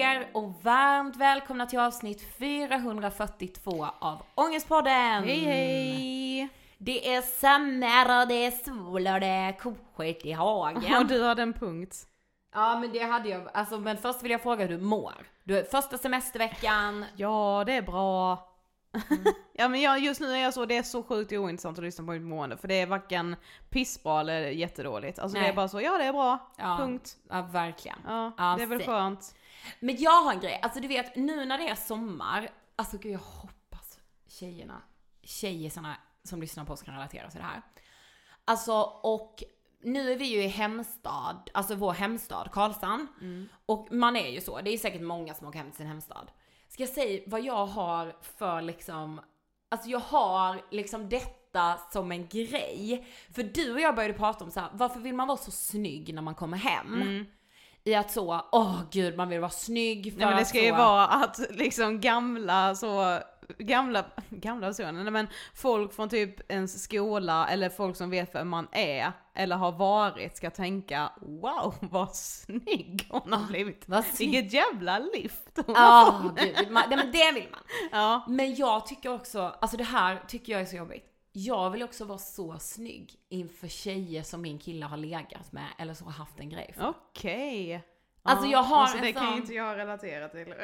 er och varmt välkomna till avsnitt 442 av Ångestpodden! Hej hej! Det är sommar och det är sol och det är koskit i hagen. Och du hade en punkt. Ja men det hade jag, alltså men först vill jag fråga hur du mår. Du, första semesterveckan, Ja, det är bra. ja men jag, just nu är jag så, det är så sjukt ointressant att lyssna på mitt mående för det är varken pissbra eller jättedåligt. Alltså det Nej. är bara så, ja det är bra, Ja. punkt. ja verkligen. Ja, Ja, det är väl skönt. Men jag har en grej, alltså du vet nu när det är sommar, alltså gud jag hoppas tjejerna, tjejesarna som lyssnar på oss kan relatera till det här. Alltså och nu är vi ju i hemstad, alltså vår hemstad Karlshamn. Och man är ju så, det är säkert många som åker hem till sin hemstad. Ska jag säga vad jag har för liksom, alltså jag har liksom detta som en grej. För du och jag började prata om så här, varför vill man vara så snygg när man kommer hem? I att så, åh gud man vill vara snygg för Nej men det ska ju så, vara att liksom gamla så, gamla, gamla personer, men folk från typ ens skola eller folk som vet vem man är eller har varit ska tänka wow vad snygg hon har blivit. vad snygg. Vilket jävla lyft hon har fått. gud, man, nej, men det vill man. Ja. Men jag tycker också, alltså det här tycker jag är så jobbigt. Jag vill också vara så snygg inför tjejer som min kille har legat med eller så har haft en grej för. Okej. Alltså, jag har alltså, en det kan sån- ju inte jag relatera till.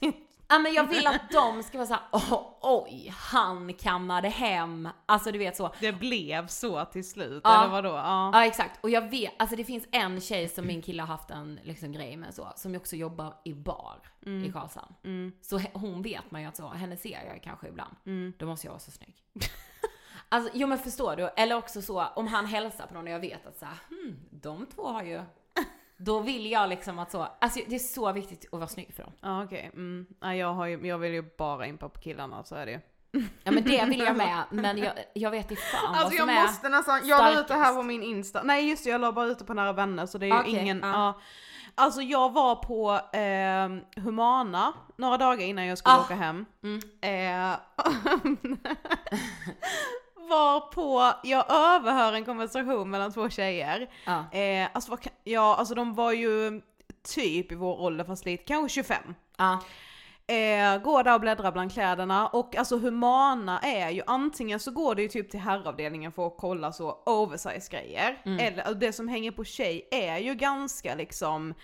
Ja men jag vill att de ska vara såhär, oh, oj, han kammade hem, alltså du vet så. det blev så till slut, Ja. eller vadå? Ja. Ja exakt, och jag vet, alltså det finns en tjej som min kille har haft en liksom, grej med så, som också jobbar i bar i Karlshamn. Så he- hon vet man ju att så, henne ser jag kanske ibland. Då måste jag vara så snygg. alltså jo men förstår du? Eller också så, om han hälsar på någon och jag vet att så här, hmm, de två har ju, då vill jag liksom att så, alltså det är så viktigt att vara snygg för dem. Ja okej, mm. ja, jag, har ju, jag vill ju bara impa på killarna, så är det ju. Ja men det vill jag med, men jag, jag vet inte fan vad Alltså som jag är måste nästan, jag la ut det här på min insta, nej just det jag la bara ut det på nära vänner så det är ju Okej, ingen, ja. ja. Alltså jag var på eh, Humana några dagar innan jag skulle Ah, åka hem. mm. Eh, var på, jag överhör en konversation mellan två tjejer. Ja. Eh, alltså, vad ja, alltså de var ju typ i vår ålder fast lite, kanske 25. Ja. Eh, går där och bläddrar bland kläderna och alltså Humana är ju antingen så går det ju typ till herravdelningen för att kolla så oversize grejer. Eller alltså, det som hänger på tjej är ju ganska liksom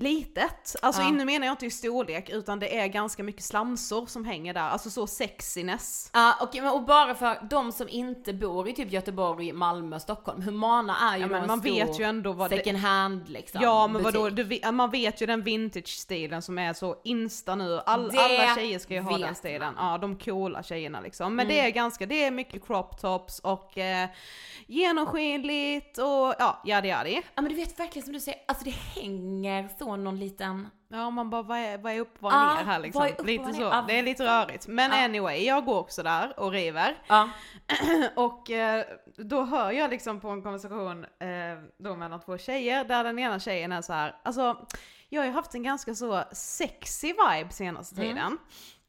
litet. Alltså Ja. nu menar jag inte i storlek utan det är ganska mycket slamsor som hänger där, alltså så sexiness. Ja okej, men och bara för de som inte bor i typ Göteborg, Malmö, Stockholm. Humana är ju Ja, men en man stor vet ju ändå vad det- second hand liksom. Ja men butik. vadå, du, man vet ju den vintage-stilen som är så insta nu, All, alla tjejer ska ju ha den stilen. man. Mm. Ja de coola tjejerna liksom. Men det är ganska, det är mycket crop tops och eh, genomskinligt och ja, yadi yadi. Ja men du vet verkligen som du säger, alltså det hänger så någon liten... Ja man bara vad är, vad är upp, vad Ja, är ner här liksom. upp, lite så? Ja. det är lite rörigt. Men Ja. anyway, jag går också där och river. Ja. Och eh, då hör jag liksom på en konversation eh, då mellan två tjejer där den ena tjejen är så här, alltså jag har ju haft en ganska så sexy vibe senaste Mm. tiden.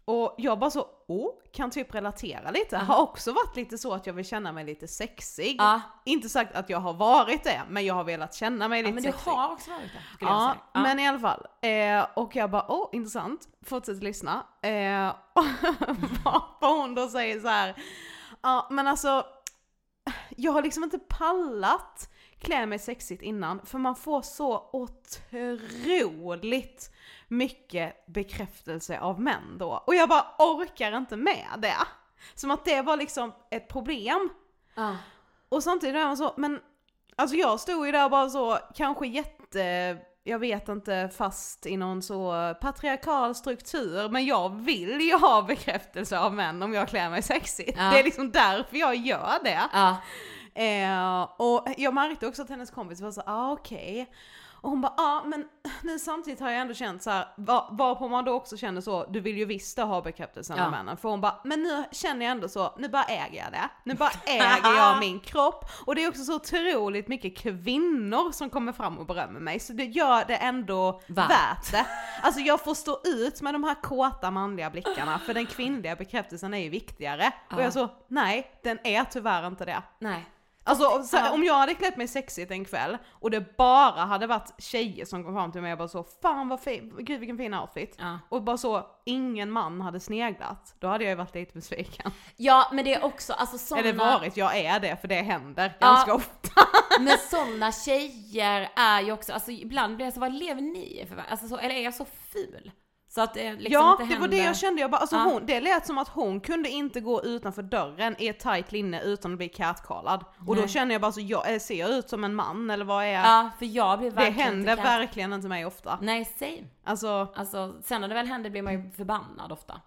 Och jag bara så, oh, kan typ relatera lite. Har också varit lite så att jag vill känna mig lite sexig. Ja. Inte sagt att jag har varit det, men jag har velat känna mig ja lite men du sexig. har också varit det skulle jag Ja, säga. Ja. men i alla fall. Eh, och jag bara, åh intressant, fortsätter lyssna. Eh, och varpå hon då säger så här, ja men alltså, jag har liksom inte pallat klä mig sexigt innan, för man får så otroligt mycket bekräftelse av män då. Och jag bara orkar inte med det. Som att det var liksom ett problem. Ja. Och samtidigt är man så, men alltså jag stod ju där bara så, kanske jätte, jag vet inte, fast i någon så patriarkal struktur, men jag vill ju ha bekräftelse av män om jag klär mig sexigt. Ja. Det är liksom därför jag gör det. Ja. Eh, och jag märkte också att hennes kompis var så, ah okej. Och hon bara, ja ah, men nu samtidigt har jag ändå känt så här, var, varpå man då också känner så, du vill ju visst ha bekräftelsen Ja. av männen. För hon bara, men nu känner jag ändå så, nu bara äger jag det. Nu bara äger jag min kropp. Och det är också så otroligt mycket kvinnor som kommer fram och berömmer mig, så det gör det ändå Värt. värt det. Alltså jag får stå ut med de här kåta manliga blickarna, för den kvinnliga bekräftelsen är ju viktigare. Och Ja. jag så, nej, den är tyvärr inte det. Nej. Alltså så, Ja. om jag hade klätt mig sexigt en kväll och det bara hade varit tjejer som kom fram till mig och bara så fan vad fin, gud vilken fin outfit. Ja. Och bara så, ingen man hade sneglat. Då hade jag ju varit lite besviken. Ja men det är också, alltså sådana... Eller varit, jag är det för det händer ganska ofta. Men sådana tjejer är ju också, alltså ibland blir jag så, vad lever ni för? Alltså så, eller är jag så ful? Så att det liksom ja, inte det var det händer. jag kände, jag bara, alltså Ja. hon, det lät som att hon kunde inte gå utanför dörren i ett tight linne utan att bli catcallad. Och då känner jag bara så, jag, eh, ser jag ut som en man eller vad är jag? Ja, för jag blir det verkligen händer inte verkligen inte mig ofta. Nej, same. Alltså, Alltså sen när det väl händer blir man ju förbannad ofta.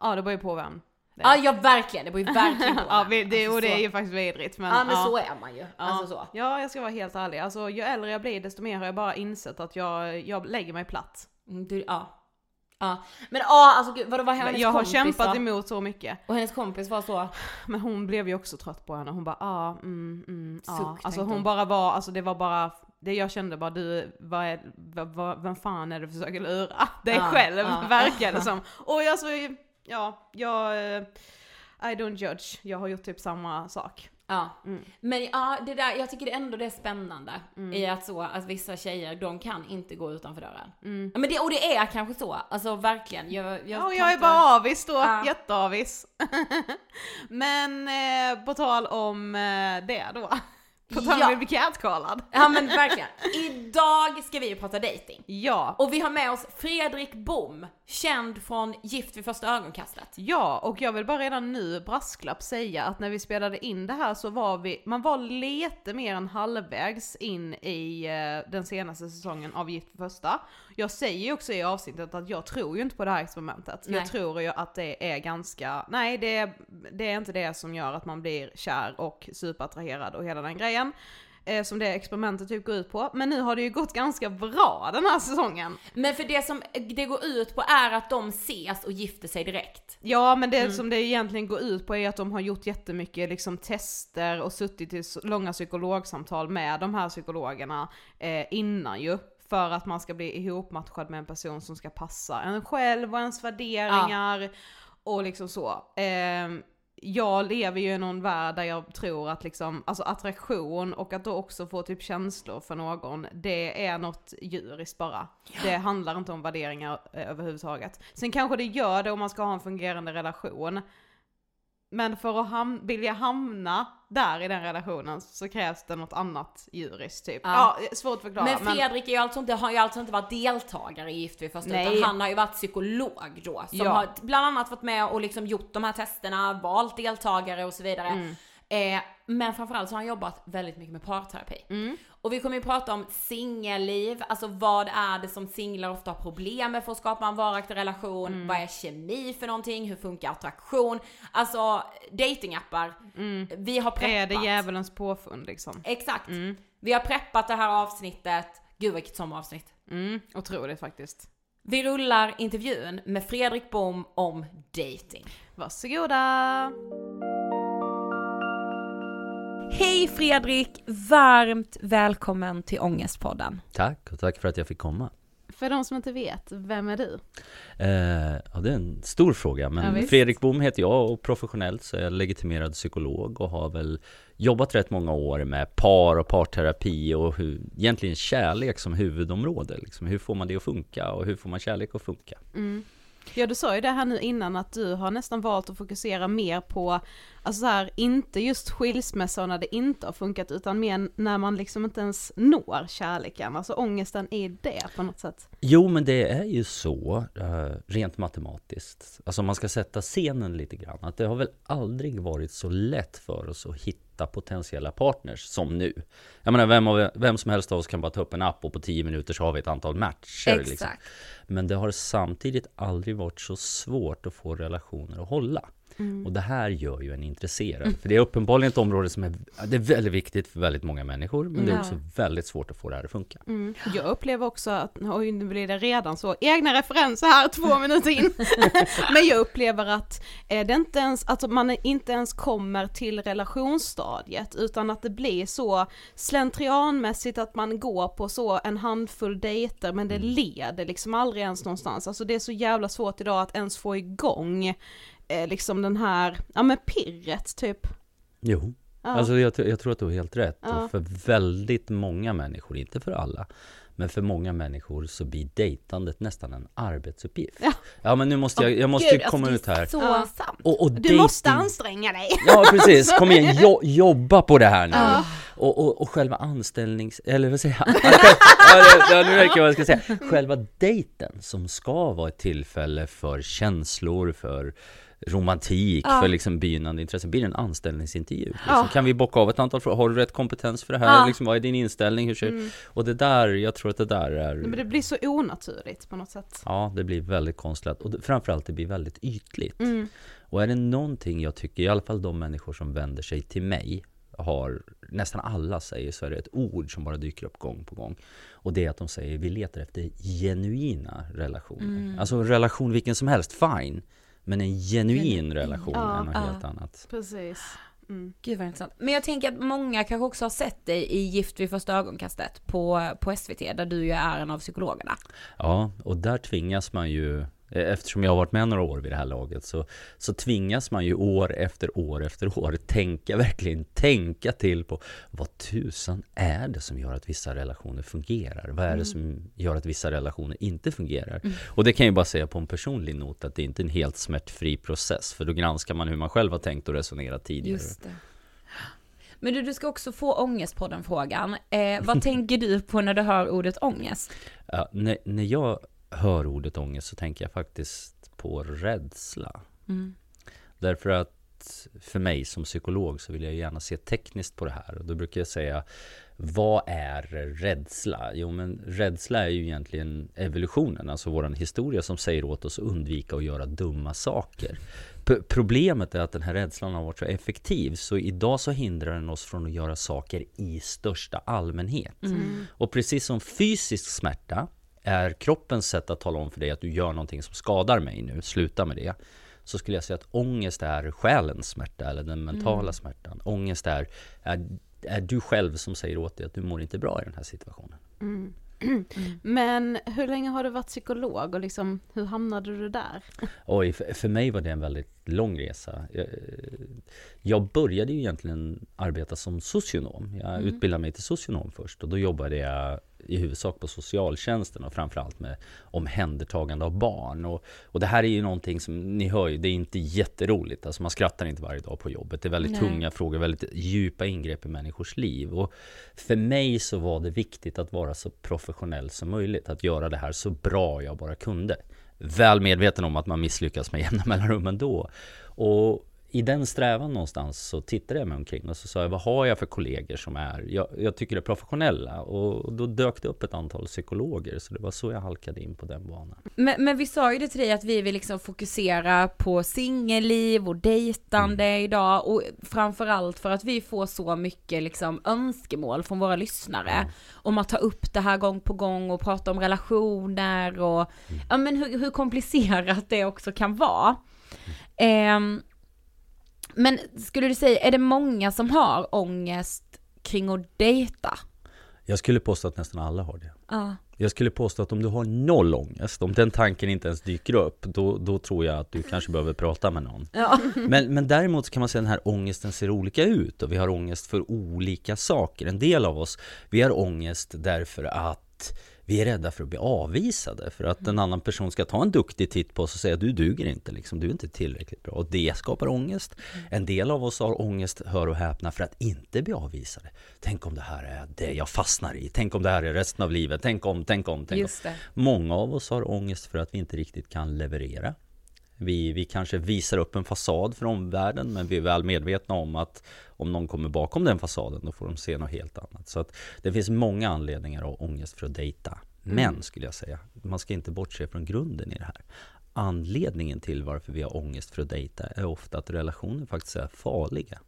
ja det beror ju på vem. Det. Ja, ja verkligen, det beror ju verkligen på ja, det, Alltså, och det är ju faktiskt vidrigt men, Ja men så är man ju. Ja. Alltså så. Ja, jag ska vara helt ärlig. Alltså, ju äldre jag blir desto mer har jag bara insett att jag, jag lägger mig platt. Mm, Du, ja. Ja. Men ja, alltså gud, vadå var hennes jag har kompis kämpat då? emot så mycket. Och hennes kompis var så, Men hon blev ju också trött på henne. Hon bara ah, mm, mm, Suck, ah. Alltså hon hon. bara var, alltså det var bara, det jag kände bara du, vad är, vad, vad, vem fan är det du försöker lura? Dig Ja, själv ja, verkar det som. Och jag så, ja, jag, eh, I don't judge. Jag har gjort typ samma sak. Ja. Mm. Men ja, det där, jag tycker det ändå det är spännande i att så, att vissa tjejer, de kan inte gå utanför dörren. Mm. Ja, men det, och det är kanske så, alltså verkligen. Jag, jag, Ja, jag är inte- bara avis då, Ja. jätteavis. Men eh, på tal om eh, det då. På tal om Ja. att bli catcallad. Ja men verkligen. Idag ska vi ju prata dating. Ja. Och vi har med oss Fredrik Bom, känd från Gift vid första ögonkastet. Ja, och jag vill bara redan nu brasklapp säga att när vi spelade in det här så var vi, man var lite mer än halvvägs in i eh, den senaste säsongen av Gift för första. Jag säger ju också i avsnittet att jag tror ju inte på det här experimentet. Nej. Jag tror ju att det är ganska, nej det är, det är inte det som gör att man blir kär och superattraherad och hela den grejen. Eh, som det experimentet typ går ut på. Men nu har det ju gått ganska bra den här säsongen. Men för det som det går ut på är att de ses och gifter sig direkt. Ja men det som det egentligen går ut på är att de har gjort jättemycket liksom tester och suttit i långa psykologsamtal med de här psykologerna eh, innan ju. För att man ska bli ihopmatchad med en person som ska passa en själv och ens värderingar och liksom så. Ehm, jag lever ju i någon värld där jag tror att liksom, alltså attraktion och att då också få typ känslor för någon, det är något djuriskt bara. Det handlar inte om värderingar eh, överhuvudtaget. Sen kanske det gör det om man ska ha en fungerande relation. Men för att ham- vilja hamna där i den relationen så krävs det något annat djuriskt typ. Ja. Ja, svårt att förklara. Men Fredrik är ju alltså inte, har ju alltså inte varit deltagare i Gift vid första Nej. utan han har ju varit psykolog då. Som Ja. har bland annat varit med och liksom gjort de här testerna, valt deltagare och så vidare. Mm. Eh, men framförallt så har han jobbat väldigt mycket med parterapi. Mm. Och vi kommer ju prata om singelliv, alltså vad är det som singlar ofta har problem med för att skapa en varaktig relation? Mm. Vad är kemi för någonting? Hur funkar attraktion? Alltså datingappar. Vi har preppat. är det djävulens påfund liksom? Exakt. Vi har preppat det här avsnittet. Gud vilket sommaravsnitt. Mm, otroligt faktiskt. Vi rullar intervjun med Fredrik Bom om dating. Varsågoda! Hej Fredrik! Varmt välkommen till Ångestpodden. Tack och tack för att jag fick komma. För de som inte vet, vem är du? Eh, ja, det är en stor fråga, Ja, men visst. Fredrik Bom heter jag och professionellt så är jag legitimerad psykolog och har väl jobbat rätt många år med par och parterapi och hur, egentligen kärlek som huvudområde. Liksom. Hur får man det att funka och hur får man kärlek att funka? Ja du sa ju det här nu innan att du har nästan valt att fokusera mer på, alltså så här, inte just skilsmässa och när det inte har funkat utan mer när man liksom inte ens når kärleken, alltså ångesten i det på något sätt. Jo, men det är ju så, eh, rent matematiskt. Alltså om man ska sätta scenen lite grann, att det har väl aldrig varit så lätt för oss att hitta potentiella partners som nu. Jag menar, vem, av, vem som helst av oss kan bara ta upp en app och på 10 minuter så har vi ett antal matcher. Liksom. Men det har samtidigt aldrig varit så svårt att få relationer att hålla. Och det här gör ju en intresserad. För det är uppenbarligen ett område som är, det är väldigt viktigt för väldigt många människor. Men det är också väldigt svårt att få det här att funka. Mm. Jag upplever också att, oj nu blir det redan så, egna referenser här två minuter in. Men jag upplever att eh, det inte ens, att man inte ens kommer till relationsstadiet utan att det blir så slentrianmässigt att man går på så en handfull dejter men det leder liksom aldrig ens någonstans. Alltså det är så jävla svårt idag att ens få igång eh, liksom den här, ja men pirret typ. Jo, Ja. Alltså jag, jag tror att du har helt rätt. Ja. Och för väldigt många människor, inte för alla, men för många människor så blir dejtandet nästan en arbetsuppgift. Ja. men nu måste jag, jag måste Gud, komma alltså, ut här. Det är så Ja. sant. Och, och Du måste anstränga dig. Ja precis, kom igen, jo, jobba på det här nu. Ja. Och, och, och själva anställnings... Eller vad säger jag? ja, ja, nu räcker vad jag ska säga. Själva dejten som ska vara ett tillfälle för känslor, för romantik, Ja. för liksom begynnande intresse, blir det en anställningsintervju. Liksom. Ja. Kan vi bocka av ett antal frågor? Har du rätt kompetens för det här? Ja. Liksom, vad är din inställning? Hur ser... Mm. Och det där, jag tror att det där är... Men det blir så onaturligt på något sätt. Ja, det blir väldigt konstlat och framförallt det blir väldigt ytligt. Mm. Och är det någonting jag tycker, i alla fall de människor som vänder sig till mig, har nästan alla säger så är det ett ord som bara dyker upp gång på gång. Och det är att de säger vi letar efter genuina relationer. Mm. Alltså en relation vilken som helst, fine. Men en genuin relation Ja, är något ja. helt annat. Precis. Mm. Gud vad intressant. Men jag tänker att många kanske också har sett dig i Gift vid första ögonkastet på, på SVT, där du ju är en av psykologerna. Ja, och där tvingas man ju Eftersom jag har varit med några år vid det här laget så, så tvingas man ju år efter år efter år tänka, verkligen tänka till på vad tusan är det som gör att vissa relationer fungerar? Vad är det som gör att vissa relationer inte fungerar? Och det kan jag bara säga på en personlig not att det är inte är en helt smärtfri process för då granskar man hur man själv har tänkt och resonerat tidigare. Men du, du ska också få Ångestpodden-frågan. Eh, vad tänker du på när du hör ordet ångest? Ja, när, när jag hör ordet ångest så tänker jag faktiskt på rädsla. Mm. Därför att för mig som psykolog så vill jag gärna se tekniskt på det här. Och då brukar jag säga, vad är rädsla? Jo, men rädsla är ju egentligen evolutionen, alltså vår historia som säger åt oss att undvika att göra dumma saker. P- problemet är att den här rädslan har varit så effektiv, så idag så hindrar den oss från att göra saker i största allmänhet. Och precis som fysisk smärta är kroppens sätt att tala om för dig att du gör någonting som skadar mig nu, sluta med det. Så skulle jag säga att ångest är själens smärta eller den mentala smärtan. Ångest är, är, är du själv som säger åt dig att du mår inte bra i den här situationen. Men hur länge har du varit psykolog och liksom, hur hamnade du där? Oj, för, för mig var det en väldigt lång resa. Jag, jag började ju egentligen arbeta som socionom. Jag utbildade mig till socionom först och då jobbade jag i huvudsak på socialtjänsten och framförallt med omhändertagande av barn. Och, och det här är ju någonting som, ni hör ju, det är inte jätteroligt. Alltså man skrattar inte varje dag på jobbet. Det är väldigt Nej. tunga frågor, väldigt djupa ingrepp i människors liv. Och för mig så var det viktigt att vara så professionell som möjligt. Att göra det här så bra jag bara kunde. Väl medveten om att man misslyckas med jämna mellanrum ändå. Och i den strävan någonstans så tittade jag mig omkring och så sa jag, vad har jag för kollegor som är, jag, jag tycker är professionella. Och då dök det upp ett antal psykologer så det var så jag halkade in på den banan. Men, men vi sa ju det till dig att vi vill liksom fokusera på singelliv och dejtande idag. Och framförallt för att vi får så mycket liksom önskemål från våra lyssnare om att ta upp det här gång på gång och prata om relationer och ja men hur, hur komplicerat det också kan vara. Ehm, men skulle du säga, är det många som har ångest kring att dejta? Jag skulle påstå att nästan alla har det. Ja. Jag skulle påstå att om du har noll ångest, om den tanken inte ens dyker upp, då, då tror jag att du kanske behöver prata med någon. Ja. Men, men däremot kan man säga att den här ångesten ser olika ut och vi har ångest för olika saker. En del av oss, vi har ångest därför att vi är rädda för att bli avvisade, för att en annan person ska ta en duktig titt på oss och säga du duger inte, liksom, du är inte tillräckligt bra. Och det skapar ångest. En del av oss har ångest, hör och häpna, för att inte bli avvisade. Tänk om det här är det jag fastnar i, tänk om det här är resten av livet, tänk om, tänk om, tänk om. Just det. Många av oss har ångest för att vi inte riktigt kan leverera. Vi, vi kanske visar upp en fasad för omvärlden men vi är väl medvetna om att om någon kommer bakom den fasaden då får de se något helt annat. Så att det finns många anledningar att ha ångest för att dejta. Men skulle jag säga, man ska inte bortse från grunden i det här. Anledningen till varför vi har ångest för att dejta är ofta att relationer faktiskt är farliga.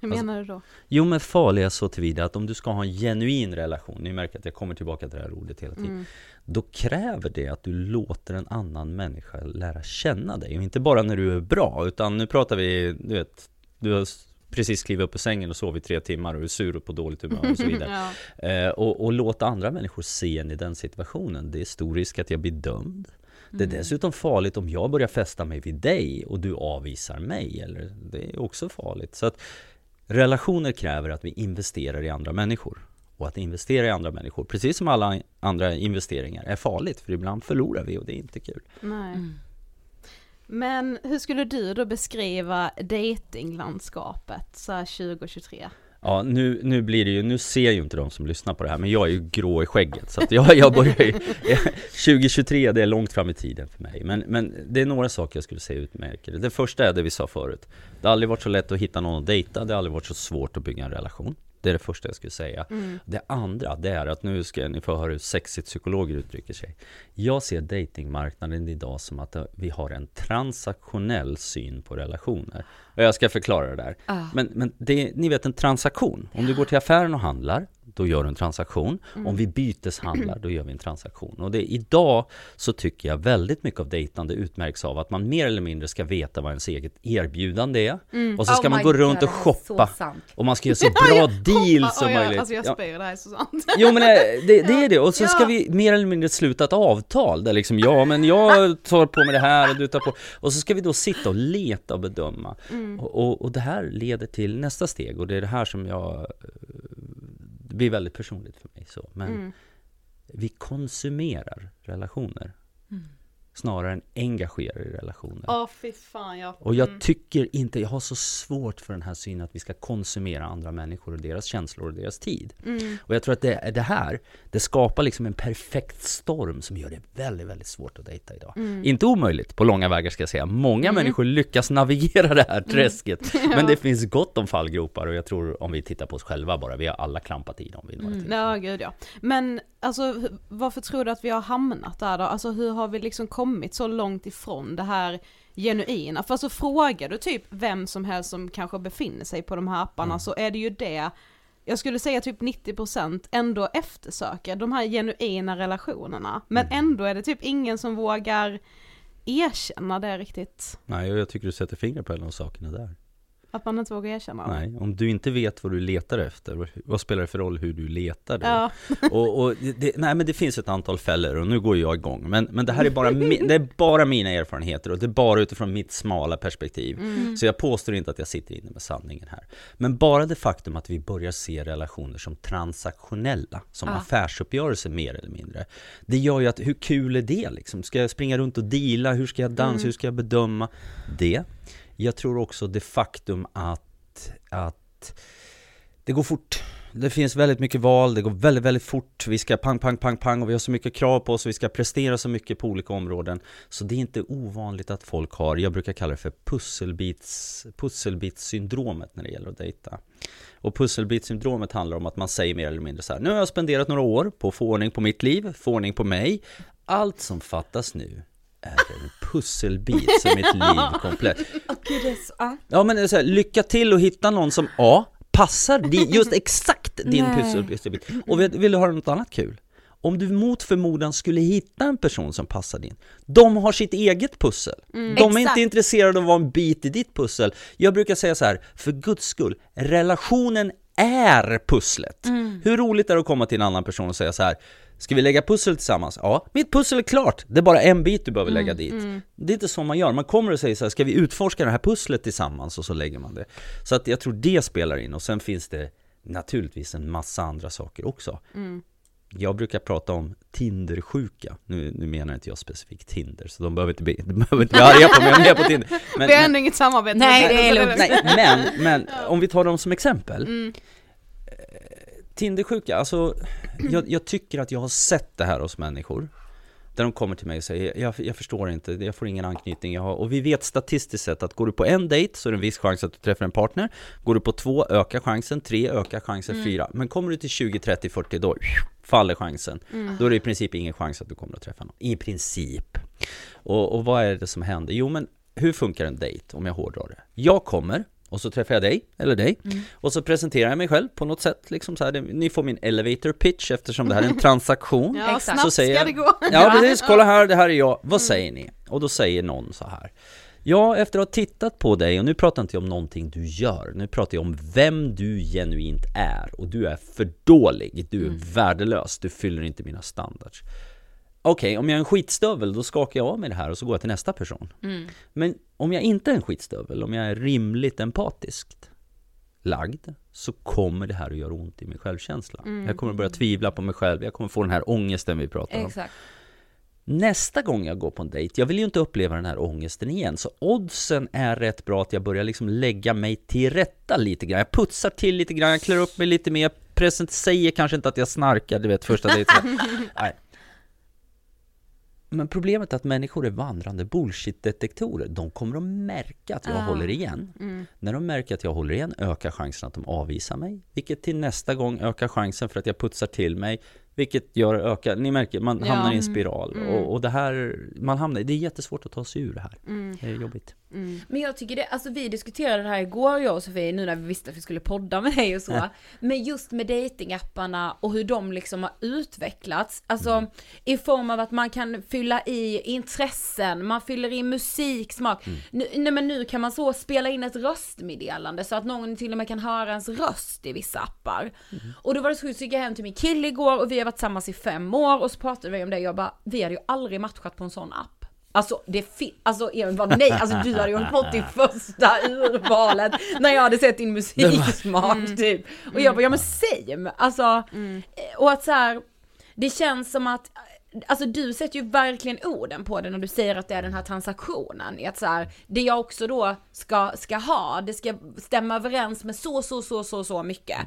Hur Alltså- menar du då? Jo men farliga så tillvida att om du ska ha en genuin relation, ni märker att jag kommer tillbaka till det här ordet hela tiden. Då kräver det att du låter en annan människa lära känna dig. Och inte bara när du är bra, utan nu pratar vi, du vet, du har precis klivit upp ur sängen och sovit tre timmar och är sur och på dåligt humör och så vidare. Ja. Eh, och, och låta andra människor se en i den situationen. Det är stor risk att jag blir dömd. Det är dessutom farligt om jag börjar fästa mig vid dig och du avvisar mig. Eller, det är också farligt. Så att Relationer kräver att vi investerar i andra människor. Och att investera i andra människor, precis som alla andra investeringar, är farligt. För ibland förlorar vi och det är inte kul. Nej. Men hur skulle du då beskriva datinglandskapet så 2023? Ja, nu, nu blir det ju, nu ser ju inte de som lyssnar på det här, men jag är ju grå i skägget. Så att jag, jag börjar ju, 2023, det är långt fram i tiden för mig. Men, men det är några saker jag skulle säga utmärker det. Det första är det vi sa förut. Det har aldrig varit så lätt att hitta någon att dejta, det har aldrig varit så svårt att bygga en relation. Det är det första jag skulle säga. Mm. Det andra, det är att nu ska ni få höra hur sexigt psykologer uttrycker sig. Jag ser datingmarknaden idag som att vi har en transaktionell syn på relationer. Och jag ska förklara det där. Ah. Men, men det, ni vet en transaktion. Om du går till affären och handlar, då gör du en transaktion. Mm. Om vi byteshandlar, då gör vi en transaktion. Och det, idag så tycker jag väldigt mycket av dejtande utmärks av att man mer eller mindre ska veta vad ens eget erbjudande är. Och så ska Oh man gå God, runt och är så shoppa. Och man ska göra så bra deal som jag, möjligt. Alltså jag Ja. spyr, det här är så sant. Jo men eh, det, det är det, och så Ja. ska vi mer eller mindre sluta ett avtal där liksom, ja men jag tar på mig det här och du tar på, och så ska vi då sitta och leta och bedöma. Mm. Och, och, och det här leder till nästa steg och det är det här som jag, eh, det blir väldigt personligt för mig så, men Mm. vi konsumerar relationer. Snarare än engagerar i relationer. Åh fy fan ja. Och jag Mm. tycker inte, jag har så svårt för den här synen att vi ska konsumera andra människor och deras känslor och deras tid. Mm. Och jag tror att det, det här, det skapar liksom en perfekt storm som gör det väldigt, väldigt svårt att dejta idag. Mm. Inte omöjligt på långa vägar ska jag säga. Många människor lyckas navigera det här träsket. Men det finns gott om fallgropar och jag tror om vi tittar på oss själva bara, vi har alla klampat i dem vid några tillfällen. Ja gud ja. Men alltså varför tror du att vi har hamnat där då? Alltså hur har vi liksom kommit så långt ifrån det här genuina? För alltså frågar du typ vem som helst som kanske befinner sig på de här apparna så är det ju det jag skulle säga typ 90% ändå eftersöker de här genuina relationerna. Men ändå är det typ ingen som vågar erkänna det riktigt. Nej, och jag tycker du sätter fingret på en av sakerna där. Att man inte vågar erkänna. Nej, om du inte vet vad du letar efter, vad spelar det för roll hur du letar då? Ja. Och, och det, nej men det finns ett antal fällor och nu går jag igång. Men, men det här är bara, det är bara mina erfarenheter och det är bara utifrån mitt smala perspektiv. Så jag påstår inte att jag sitter inne med sanningen här. Men bara det faktum att vi börjar se relationer som transaktionella, som affärsuppgörelser mer eller mindre. Det gör ju att, hur kul är det liksom? Ska jag springa runt och deala? Hur ska jag dansa? Hur ska jag bedöma det? Jag tror också det faktum att, att det går fort. Det finns väldigt mycket val, det går väldigt, väldigt fort. Vi ska pang, pang, pang, pang och vi har så mycket krav på oss och vi ska prestera så mycket på olika områden. Så det är inte ovanligt att folk har, jag brukar kalla det för pusselbits, pusselbitssyndromet när det gäller att dejta. Och pusselbitssyndromet handlar om att man säger mer eller mindre så här, nu har jag spenderat några år på att få ordning på mitt liv, få ordning på mig. Allt som fattas nu är en pusselbit är mitt liv komplett. Är. Ja men är så här, lycka till och hitta någon som A, passar din, just exakt din pusselbit. Och vill, vill du höra något annat kul? Om du mot förmodan skulle hitta en person som passar din, de har sitt eget pussel. De är Exakt. inte intresserade av att vara en bit i ditt pussel. Jag brukar säga så här, för guds skull, relationen är pusslet. Hur roligt är det att komma till en annan person och säga så här, ska vi lägga pussel tillsammans? Ja, mitt pussel är klart, det är bara en bit du behöver lägga dit. Det är inte så man gör, man kommer och säger så här, ska vi utforska det här pusslet tillsammans? Och så lägger man det. Så att jag tror det spelar in, och sen finns det naturligtvis en massa andra saker också. Jag brukar prata om Tindersjuka. Nu, nu menar inte jag specifikt Tinder, så de behöver inte bli, de behöver inte bli arga på mig om jag är på Tinder. Men, Vi har ändå inget samarbete Nej, det är lugnt. Nej, men, men om vi tar dem som exempel. Mm. Eh, Tindersjuka, alltså jag, jag tycker att jag har sett det här hos människor. Där de kommer till mig och säger, jag, jag förstår inte, jag får ingen anknytning. Jag har, och vi vet statistiskt sett att går du på en dejt så är det en viss chans att du träffar en partner. Går du på två ökar chansen, tre ökar chansen, fyra. Men kommer du till 20, 30, 40 då faller chansen. Då är det i princip ingen chans att du kommer att träffa någon. I princip. Och, och vad är det som händer? Jo men hur funkar en dejt om jag hårdrar det? Jag kommer och så träffar jag dig, eller dig, och så presenterar jag mig själv på något sätt, liksom så här, ni får min elevator pitch eftersom det här är en transaktion. Ja, Exakt. snabbt Så säger ska det gå. Ja precis, kolla här, det här är jag, vad säger ni? Och då säger någon så här Ja, efter att ha tittat på dig, och nu pratar inte jag om någonting du gör, nu pratar jag om vem du genuint är och du är för dålig, du är värdelös, du fyller inte mina standards Okej, om jag är en skitstövel då skakar jag av mig det här och så går jag till nästa person Men om jag inte är en skitstövel, om jag är rimligt empatisk lagd så kommer det här att göra ont i min självkänsla. Mm. Jag kommer att börja tvivla på mig själv, jag kommer få den här ångesten vi pratar om. Exakt. Nästa gång jag går på en dejt, jag vill ju inte uppleva den här ångesten igen, så oddsen är rätt bra att jag börjar liksom lägga mig till rätta lite grann. Jag putsar till lite grann, jag klär upp mig lite mer, present säger kanske inte att jag snarkar, du vet första dejten. Nej. Men problemet är att människor är vandrande bullshit-detektorer. De kommer att märka att jag Ah. håller igen. Mm. När de märker att jag håller igen ökar chansen att de avvisar mig. Vilket till nästa gång ökar chansen för att jag putsar till mig. Vilket gör ökar, ni märker, man Ja. hamnar i en spiral. Mm. Och, och det här, man hamnar, det är jättesvårt att ta sig ur det här. Mm. Det är jobbigt. Mm. Men jag tycker det, alltså vi diskuterade det här igår jag och Sofie, nu när vi visste att vi skulle podda med dig och så. Ja. Men just med datingapparna och hur de liksom har utvecklats. Alltså i form av att man kan fylla i intressen, man fyller i musik, smak. Nu, nej men nu kan man så spela in ett röstmeddelande så att någon till och med kan höra ens röst i vissa appar. Och då var det så sjukt, så gick jag hem till min kille igår och vi har varit tillsammans i fem år och så pratade vi om det jag bara, vi hade ju aldrig matchat på en sån app. Alltså det fin- alltså Emil bara nej, alltså du hade ju hållit fått ditt första urvalet när jag hade sett din musiksmak typ. Och jag bara, ja men same, alltså, eh, och att så här, det känns som att Alltså du sätter ju verkligen orden på det när du säger att det är den här transaktionen. I att så här, det jag också då ska, ska ha, det ska stämma överens med så, så, så, så, så mycket.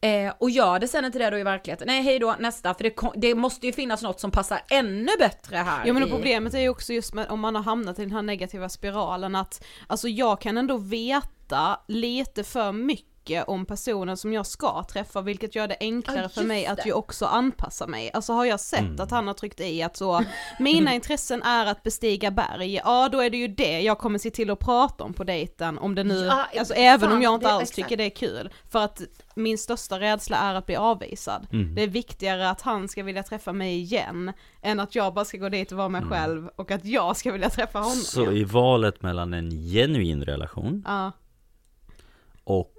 Eh, och gör det sen inte det då i verkligheten, nej hej då, nästa, för det, det måste ju finnas något som passar ännu bättre här. Ja men i- problemet är ju också just med om man har hamnat i den här negativa spiralen att alltså jag kan ändå veta lite för mycket om personen som jag ska träffa vilket gör det enklare Ja, för mig att det. ju också anpassa mig. Alltså har jag sett att han har tryckt i att så mina intressen är att bestiga berg, ja då är det ju det jag kommer se till att prata om på dejten om det nu, Ja, alltså fan, även om jag inte alls exakt. tycker det är kul. För att min största rädsla är att bli avvisad. Det är viktigare att han ska vilja träffa mig igen än att jag bara ska gå dit och vara mig själv och att jag ska vilja träffa honom Så igen. i valet mellan en genuin relation Ja, och att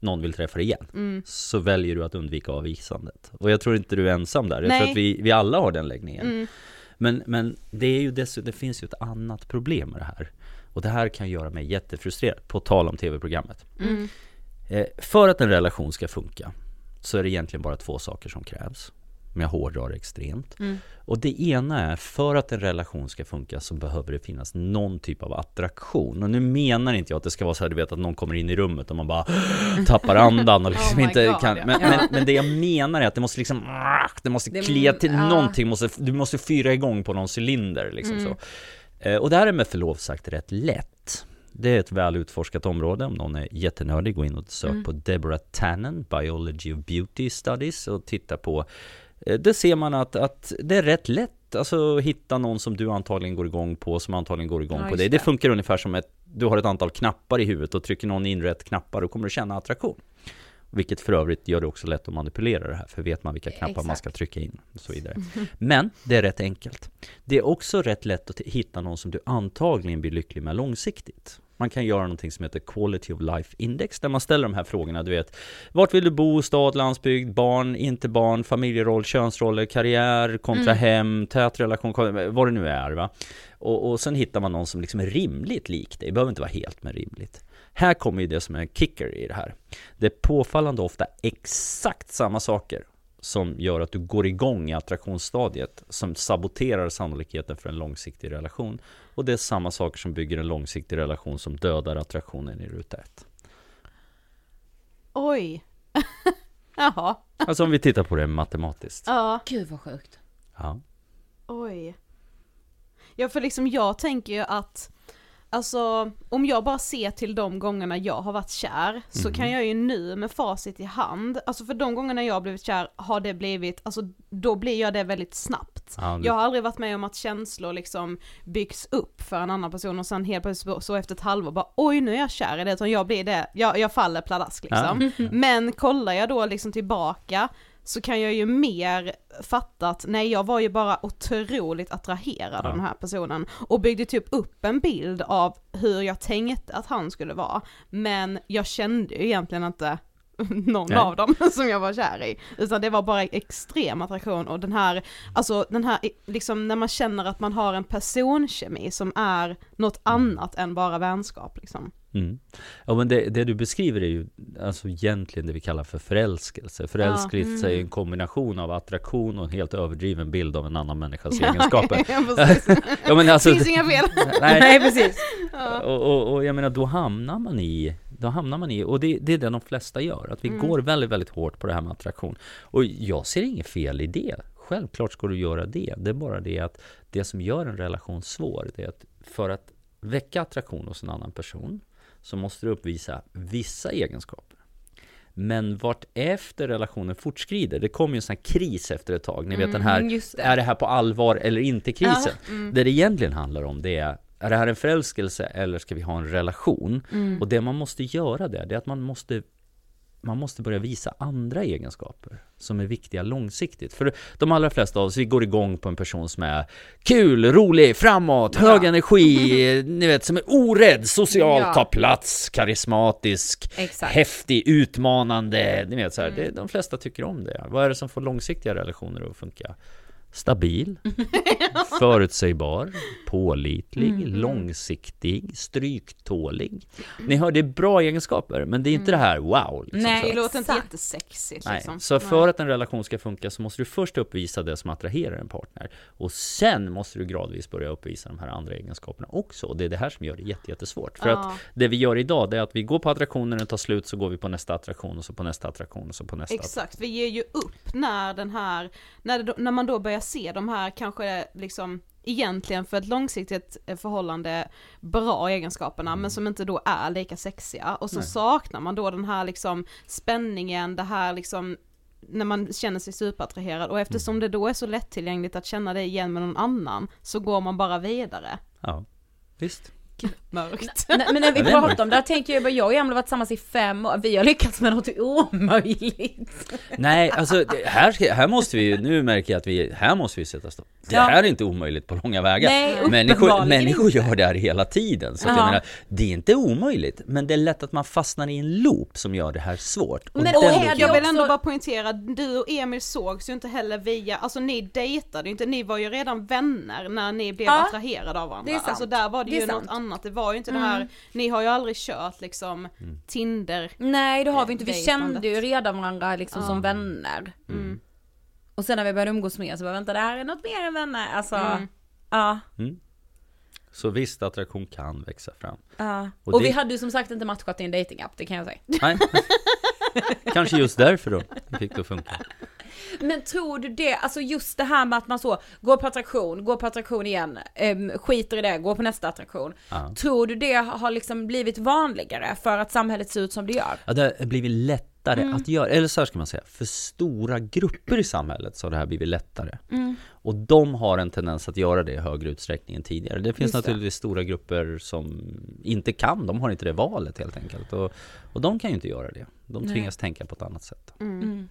någon vill träffa dig igen, mm. så väljer du att undvika avvisandet. Och jag tror inte du är ensam där, jag Nej. tror att vi, vi alla har den läggningen. Mm. Men, men det är ju dessutom, det finns ju ett annat problem med det här. Och det här kan göra mig jättefrustrerad, på tal om tv-programmet. Mm. Eh, för att en relation ska funka, så är det egentligen bara två saker som krävs. Om jag hårdrar det extremt. Mm. Och det ena är, för att en relation ska funka så behöver det finnas någon typ av attraktion. Och nu menar inte jag att det ska vara så här, du vet att någon kommer in i rummet och man bara tappar andan och liksom Oh inte God, kan. ja. Men, men, men det jag menar är att det måste liksom, det måste Det- klia till ja. någonting, måste, du måste fyra igång på någon cylinder liksom Mm. så. Eh, Och det här är med förlov sagt rätt lätt. Det är ett väl utforskat område. Om någon är jättenördig, gå in och sök Mm. på Deborah Tannen, Biology of Beauty Studies och titta på det ser man att, att det är rätt lätt Alltså hitta någon som du antagligen går igång på, som antagligen går igång Ja, på dig. Det det. funkar ungefär som ett, du har ett antal knappar i huvudet och trycker någon in rätt knappar och kommer du känna attraktion. Vilket för övrigt gör det också lätt att manipulera det här, för vet man vilka knappar man Exakt. ska trycka in och så vidare. Men det är rätt enkelt. Det är också rätt lätt att hitta någon som du antagligen blir lycklig med långsiktigt. Man kan göra någonting som heter Quality of Life Index, där man ställer de här frågorna, du vet, vart vill du bo, stad, landsbygd, barn, inte barn, familjeroll, könsroller, karriär kontra hem, tät relation, vad det nu är va. Och, och sen hittar man någon som liksom är rimligt lik dig, det behöver inte vara helt men rimligt. Här kommer ju det som är en kicker i det här. Det är påfallande ofta exakt samma saker som gör att du går igång i attraktionsstadiet som saboterar sannolikheten för en långsiktig relation. Och det är samma saker som bygger en långsiktig relation som dödar attraktionen i ruta ett. Oj. Jaha. Alltså om vi tittar på det matematiskt. Ja. Gud vad sjukt. Ja. Oj. Ja för liksom jag tänker ju att Alltså om jag bara ser till de gångerna jag har varit kär så kan jag ju nu med facit i hand, alltså för de gångerna jag har blivit kär har det blivit, alltså då blir jag det väldigt snabbt. Ja, du- Jag har aldrig varit med om att känslor liksom byggs upp för en annan person och sen helt plötsligt så- så efter ett halvår bara oj nu är jag kär i det, utan jag blir det, jag, jag faller pladask liksom. Ja. Men kollar jag då liksom tillbaka så kan jag ju mer fatta att nej jag var ju bara otroligt attraherad av Ja. den här personen och byggde typ upp en bild av hur jag tänkte att han skulle vara. Men jag kände ju egentligen inte någon Nej. av dem som jag var kär i. Utan det var bara extrem attraktion och den här, alltså den här, liksom när man känner att man har en personkemi som är något annat än bara vänskap liksom. Mm. Ja men det, det du beskriver är ju alltså egentligen det vi kallar för förälskelse. Förälskelse är en kombination av attraktion och en helt överdriven bild av en annan människas egenskaper. Precis. ja men alltså, Finns inga fel. nej, Nej precis. och, och, och jag menar då hamnar man i då hamnar man i, och det, det är det de flesta gör, att vi går väldigt, väldigt hårt på det här med attraktion. Och jag ser inget fel i det. Självklart ska du göra det. Det är bara det att det som gör en relation svår, det är att för att väcka attraktion hos en annan person så måste du uppvisa vissa egenskaper. Men vart efter relationen fortskrider, det kommer ju en sån här kris efter ett tag. Ni vet den här, Mm, det. är det här på allvar eller inte krisen? Det det egentligen handlar om det är, är det här en förälskelse eller ska vi ha en relation? Och det man måste göra där, det är att man måste man måste börja visa andra egenskaper som är viktiga långsiktigt. För de allra flesta av oss, vi går igång på en person som är kul, rolig, framåt, hög energi, ni vet, som är orädd, social, Ja. tar plats, karismatisk, Exakt. häftig, utmanande. Ni vet så här, det, de flesta tycker om det. Vad är det som får långsiktiga relationer att funka? Stabil, förutsägbar, pålitlig, långsiktig, stryktålig. Ni hör, det är bra egenskaper, men det är inte det här wow. Liksom, Nej, så. Det låter inte jättesexigt Nej, liksom. så för att en relation ska funka så måste du först uppvisa det som attraherar en partner och sen måste du gradvis börja uppvisa de här andra egenskaperna också. Och det är det här som gör det jätte- jättesvårt. För Ja. att det vi gör idag, det är att vi går på attraktion, när den tar slut så går vi på nästa attraktion och så på nästa attraktion och så på nästa. Exakt, vi ger ju upp när den här, när, det, när man då börjar se de här kanske liksom egentligen för ett långsiktigt eh, förhållande bra egenskaperna men som inte då är lika sexiga och så Nej. saknar man då den här liksom spänningen, det här liksom när man känner sig superattraherad och eftersom det då är så lättillgängligt att känna det igen med någon annan så går man bara vidare. Ja, visst. Mörkt. Nej, men när vi pratar mörkt. om det här tänker jag bara, jag och Emil har varit tillsammans i fem år, vi har lyckats med något omöjligt. Nej, alltså här, här måste vi, nu märker jag att vi, här måste vi sätta stopp. Det Ja. här är inte omöjligt på långa vägar. Nej, människor, människor gör det här hela tiden. Så jag menar, det är inte omöjligt, men det är lätt att man fastnar i en loop som gör det här svårt. Och Men och här- Jag vill ändå bara poängtera, du och Emil sågs ju inte heller via, alltså ni dejtade ju inte, ni var ju redan vänner när ni blev Ja, attraherade av varandra. det är sant. Alltså där var det, Det ju något sant. Mm. annat, det var ju inte det här, ni har ju aldrig kört liksom Mm. Tinder. Nej det har vi inte, vi Dejtandet. kände ju redan varandra liksom som vänner. Mm. Och sen när vi började umgås mer så bara vänta det här är något mer än vänner. Alltså, Mm. ja. Så visst, attraktion kan växa fram. ja. Och Och, det- vi hade ju som sagt inte matchat i en datingapp det kan jag säga. Nej. Kanske just därför då, det fick det att funka. Men tror du det, alltså just det här med att man så går på attraktion, går på attraktion igen, em, skiter i det, går på nästa attraktion. Ja. Tror du det har liksom blivit vanligare för att samhället ser ut som det gör? Ja, det har blivit lättare Mm. att göra, eller så här ska man säga, för stora grupper i samhället så har det här blivit lättare. Mm. Och de har en tendens att göra det i högre utsträckning än tidigare. Det finns Just det. naturligtvis stora grupper som inte kan, de har inte det valet helt enkelt. Och, och de kan ju inte göra det. De Nej. tvingas tänka på ett annat sätt. Mm.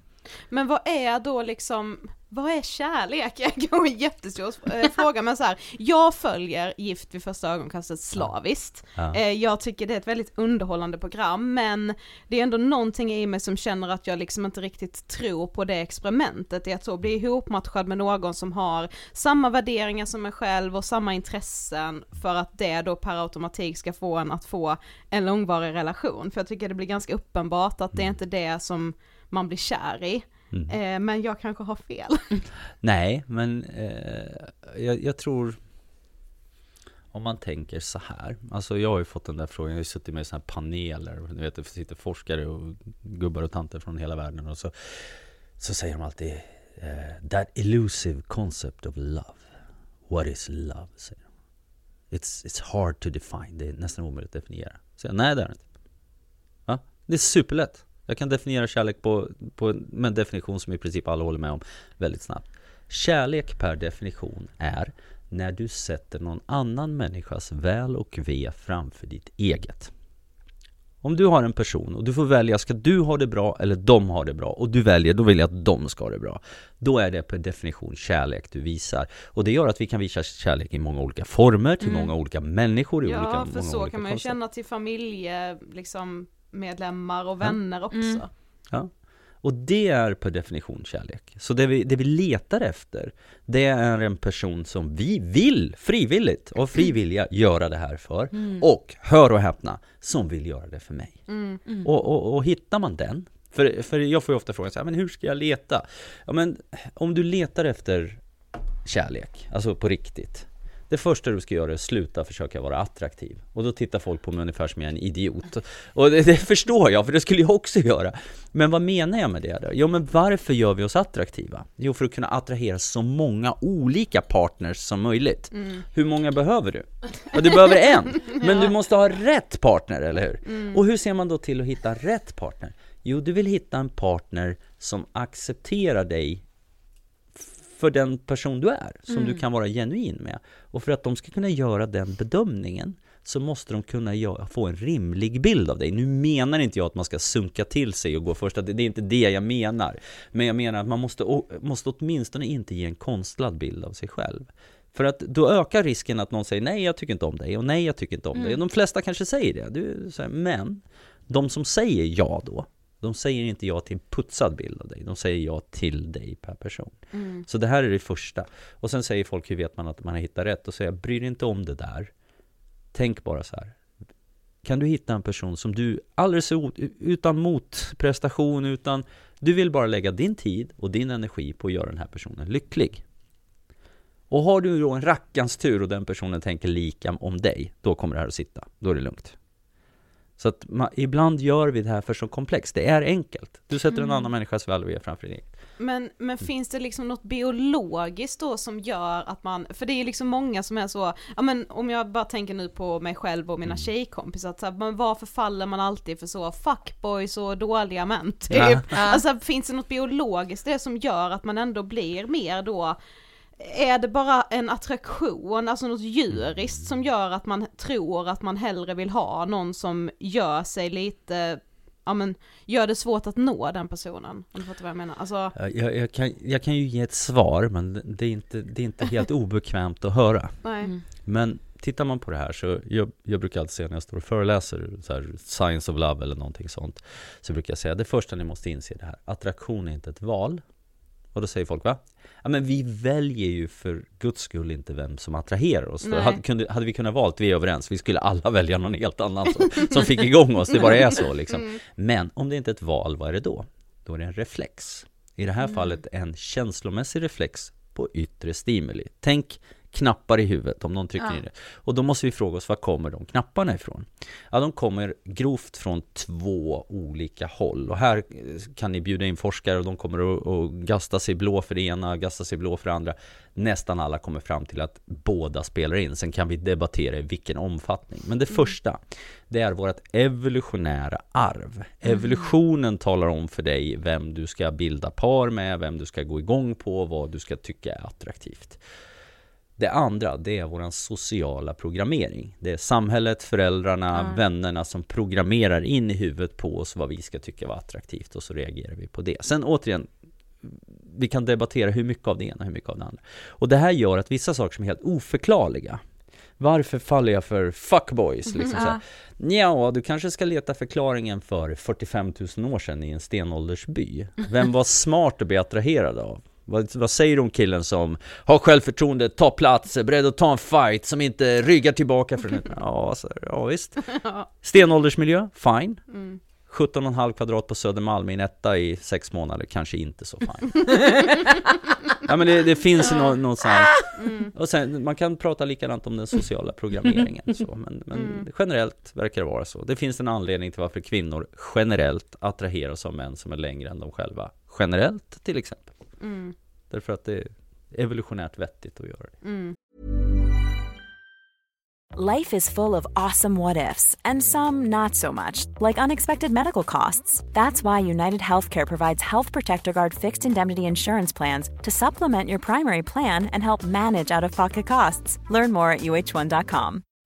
Men vad är då liksom, vad är kärlek? Jag går en jättestor eh, fråga men så här, jag följer Gift vid första ögonkastet slaviskt. Ja. Eh, jag tycker det är ett väldigt underhållande program men det är ändå någonting i mig som känner att jag liksom inte riktigt tror på det experimentet i att så bli ihopmatchad med någon som har samma värderingar som mig själv och samma intressen för att det då per automatik ska få en att få en långvarig relation. För jag tycker det blir ganska uppenbart att det är inte det som man blir kär i. Mm. Eh, men jag kanske har fel. Nej, men eh, jag, jag tror om man tänker så här, alltså jag har ju fått den där frågan, jag har ju suttit med i sådana här paneler, du vet det sitter forskare och gubbar och tanter från hela världen och så, så säger de alltid eh, That elusive concept of love, what is love? Säger de. It's, it's hard to define, det är nästan omöjligt att definiera. Så jag, nej det är det inte. Va? Det är superlätt. Jag kan definiera kärlek på, på, med en definition som i princip alla håller med om väldigt snabbt. Kärlek per definition är när du sätter någon annan människas väl och ve framför ditt eget. Om du har en person och du får välja, ska du ha det bra eller de har det bra? Och du väljer, då vill jag att de ska ha det bra. Då är det per definition kärlek du visar. Och det gör att vi kan visa kärlek i många olika former, till många olika människor, i olika, Ja, för många så olika kan man ju känna till familje, liksom medlemmar och vänner också. Mm. Ja. Och det är per definition kärlek. Så det vi, det vi letar efter, det är en person som vi vill frivilligt, av fri vilja, göra det här för. Och, hör och häpna, som vill göra det för mig. Och, och, och hittar man den, för, för jag får ju ofta frågan så här, men hur ska jag leta? Ja men, om du letar efter kärlek, alltså på riktigt. Det första du ska göra är att sluta försöka vara attraktiv. Och då tittar folk på mig ungefär som jag är en idiot. Och det, det förstår jag, för det skulle jag också göra. Men vad menar jag med det då? Jo men varför gör vi oss attraktiva? Jo för att kunna attrahera så många olika partners som möjligt. Hur många behöver du? Ja, du behöver en, men du måste ha rätt partner, eller hur? Och hur ser man då till att hitta rätt partner? Jo, du vill hitta en partner som accepterar dig för den person du är, som du kan vara genuin med. Och för att de ska kunna göra den bedömningen så måste de kunna få en rimlig bild av dig. Nu menar inte jag att man ska sunka till sig och gå första, det det är inte det jag menar. Men jag menar att man måste, måste åtminstone inte ge en konstlad bild av sig själv. För att då ökar risken att någon säger nej jag tycker inte om dig och nej jag tycker inte om dig. De flesta kanske säger det, du, här, men de som säger ja då, de säger inte ja till en putsad bild av dig, de säger ja till dig per person. Så det här är det första. Och sen säger folk, hur vet man att man har hittat rätt? Och säger, bry dig inte om det där. Tänk bara så här. Kan du hitta en person som du alldeles utan motprestation, utan du vill bara lägga din tid och din energi på att göra den här personen lycklig. Och har du då en rackans tur och den personen tänker lika om dig, då kommer det här att sitta. Då är det lugnt. Så att man, ibland gör vi det här för så komplext. Det är enkelt. Du sätter en annan människas väl och ve framför dig. Men, men finns det liksom något biologiskt då som gör att man, för det är ju liksom många som är så, ja men om jag bara tänker nu på mig själv och mina tjejkompisar, att så här, men varför faller man alltid för så fuckboys och dåliga män typ? Ja. Alltså finns det något biologiskt det som gör att man ändå blir mer då är det bara en attraktion, alltså något djuriskt som gör att man tror att man hellre vill ha någon som gör sig lite, ja men, gör det svårt att nå den personen? Om du fattar vad jag menar? Alltså, Jag, jag, kan, jag kan ju ge ett svar, men det är inte, det är inte helt obekvämt att höra. nej. Men tittar man på det här så, jag, jag brukar alltid säga när jag står och föreläser, så här, Science of Love eller någonting sånt, så brukar jag säga, det första ni måste inse det här, attraktion är inte ett val. Och då säger folk, va? Ja men vi väljer ju för guds skull inte vem som attraherar oss. Hade, kunde, hade vi kunnat valt, vi är överens, vi skulle alla välja någon helt annan som, som fick igång oss, det bara är så liksom. Men om det inte är ett val, vad är det då? Då är det en reflex. I det här fallet en känslomässig reflex på yttre stimuli. Tänk knappar i huvudet om någon trycker in det. Och då måste vi fråga oss, var kommer de knapparna ifrån? Ja, de kommer grovt från två olika håll. Och här eh, kan ni bjuda in forskare och de kommer att, att gasta sig blå för det ena, gasta sig blå för det andra. Nästan alla kommer fram till att båda spelar in. Sen kan vi debattera i vilken omfattning. Men det första, det är vårt evolutionära arv. Evolutionen talar om för dig vem du ska bilda par med, vem du ska gå igång på, vad du ska tycka är attraktivt. Det andra, det är vår sociala programmering. Det är samhället, föräldrarna, vännerna som programmerar in i huvudet på oss vad vi ska tycka var attraktivt och så reagerar vi på det. Sen återigen, vi kan debattera hur mycket av det ena och hur mycket av det andra. Och det här gör att vissa saker som är helt oförklarliga varför faller jag för fuckboys? Liksom så här. Ja, du kanske ska leta förklaringen för 45 000 år sedan i en stenåldersby. Vem var smart att bli attraherad av? Vad, vad säger du om killen som har självförtroende, tar plats, är beredd att ta en fight, som inte ryggar tillbaka för en... Ja, så, ja visst. Stenåldersmiljö, fine. 17,5 kvadrat på Södermalm i en etta i sex månader, kanske inte så fine. ja men det, det finns någon sån här... Och sen, man kan prata likadant om den sociala programmeringen så, men, men generellt verkar det vara så. Det finns en anledning till varför kvinnor generellt attraheras av män som är längre än de själva. Generellt till exempel. Mm. Därför att det är evolutionärt vettigt att göra det. Mm. Life is full of awesome what ifs, and some not so much, like unexpected medical costs. That's why United Healthcare provides Health Protector Guard fixed indemnity insurance plans to supplement your primary plan and help manage out of pocket costs. Learn more at uh1.com.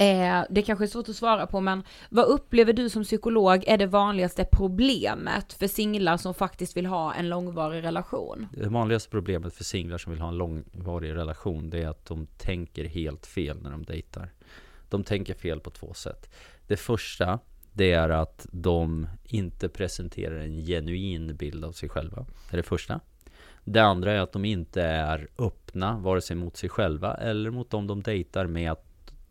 Eh, det kanske är svårt att svara på men vad upplever du som psykolog är det vanligaste problemet för singlar som faktiskt vill ha en långvarig relation? Det vanligaste problemet för singlar som vill ha en långvarig relation det är att de tänker helt fel när de dejtar. De tänker fel på två sätt. Det första det är att de inte presenterar en genuin bild av sig själva. Det är det första. Det andra är att de inte är öppna vare sig mot sig själva eller mot dem de dejtar med att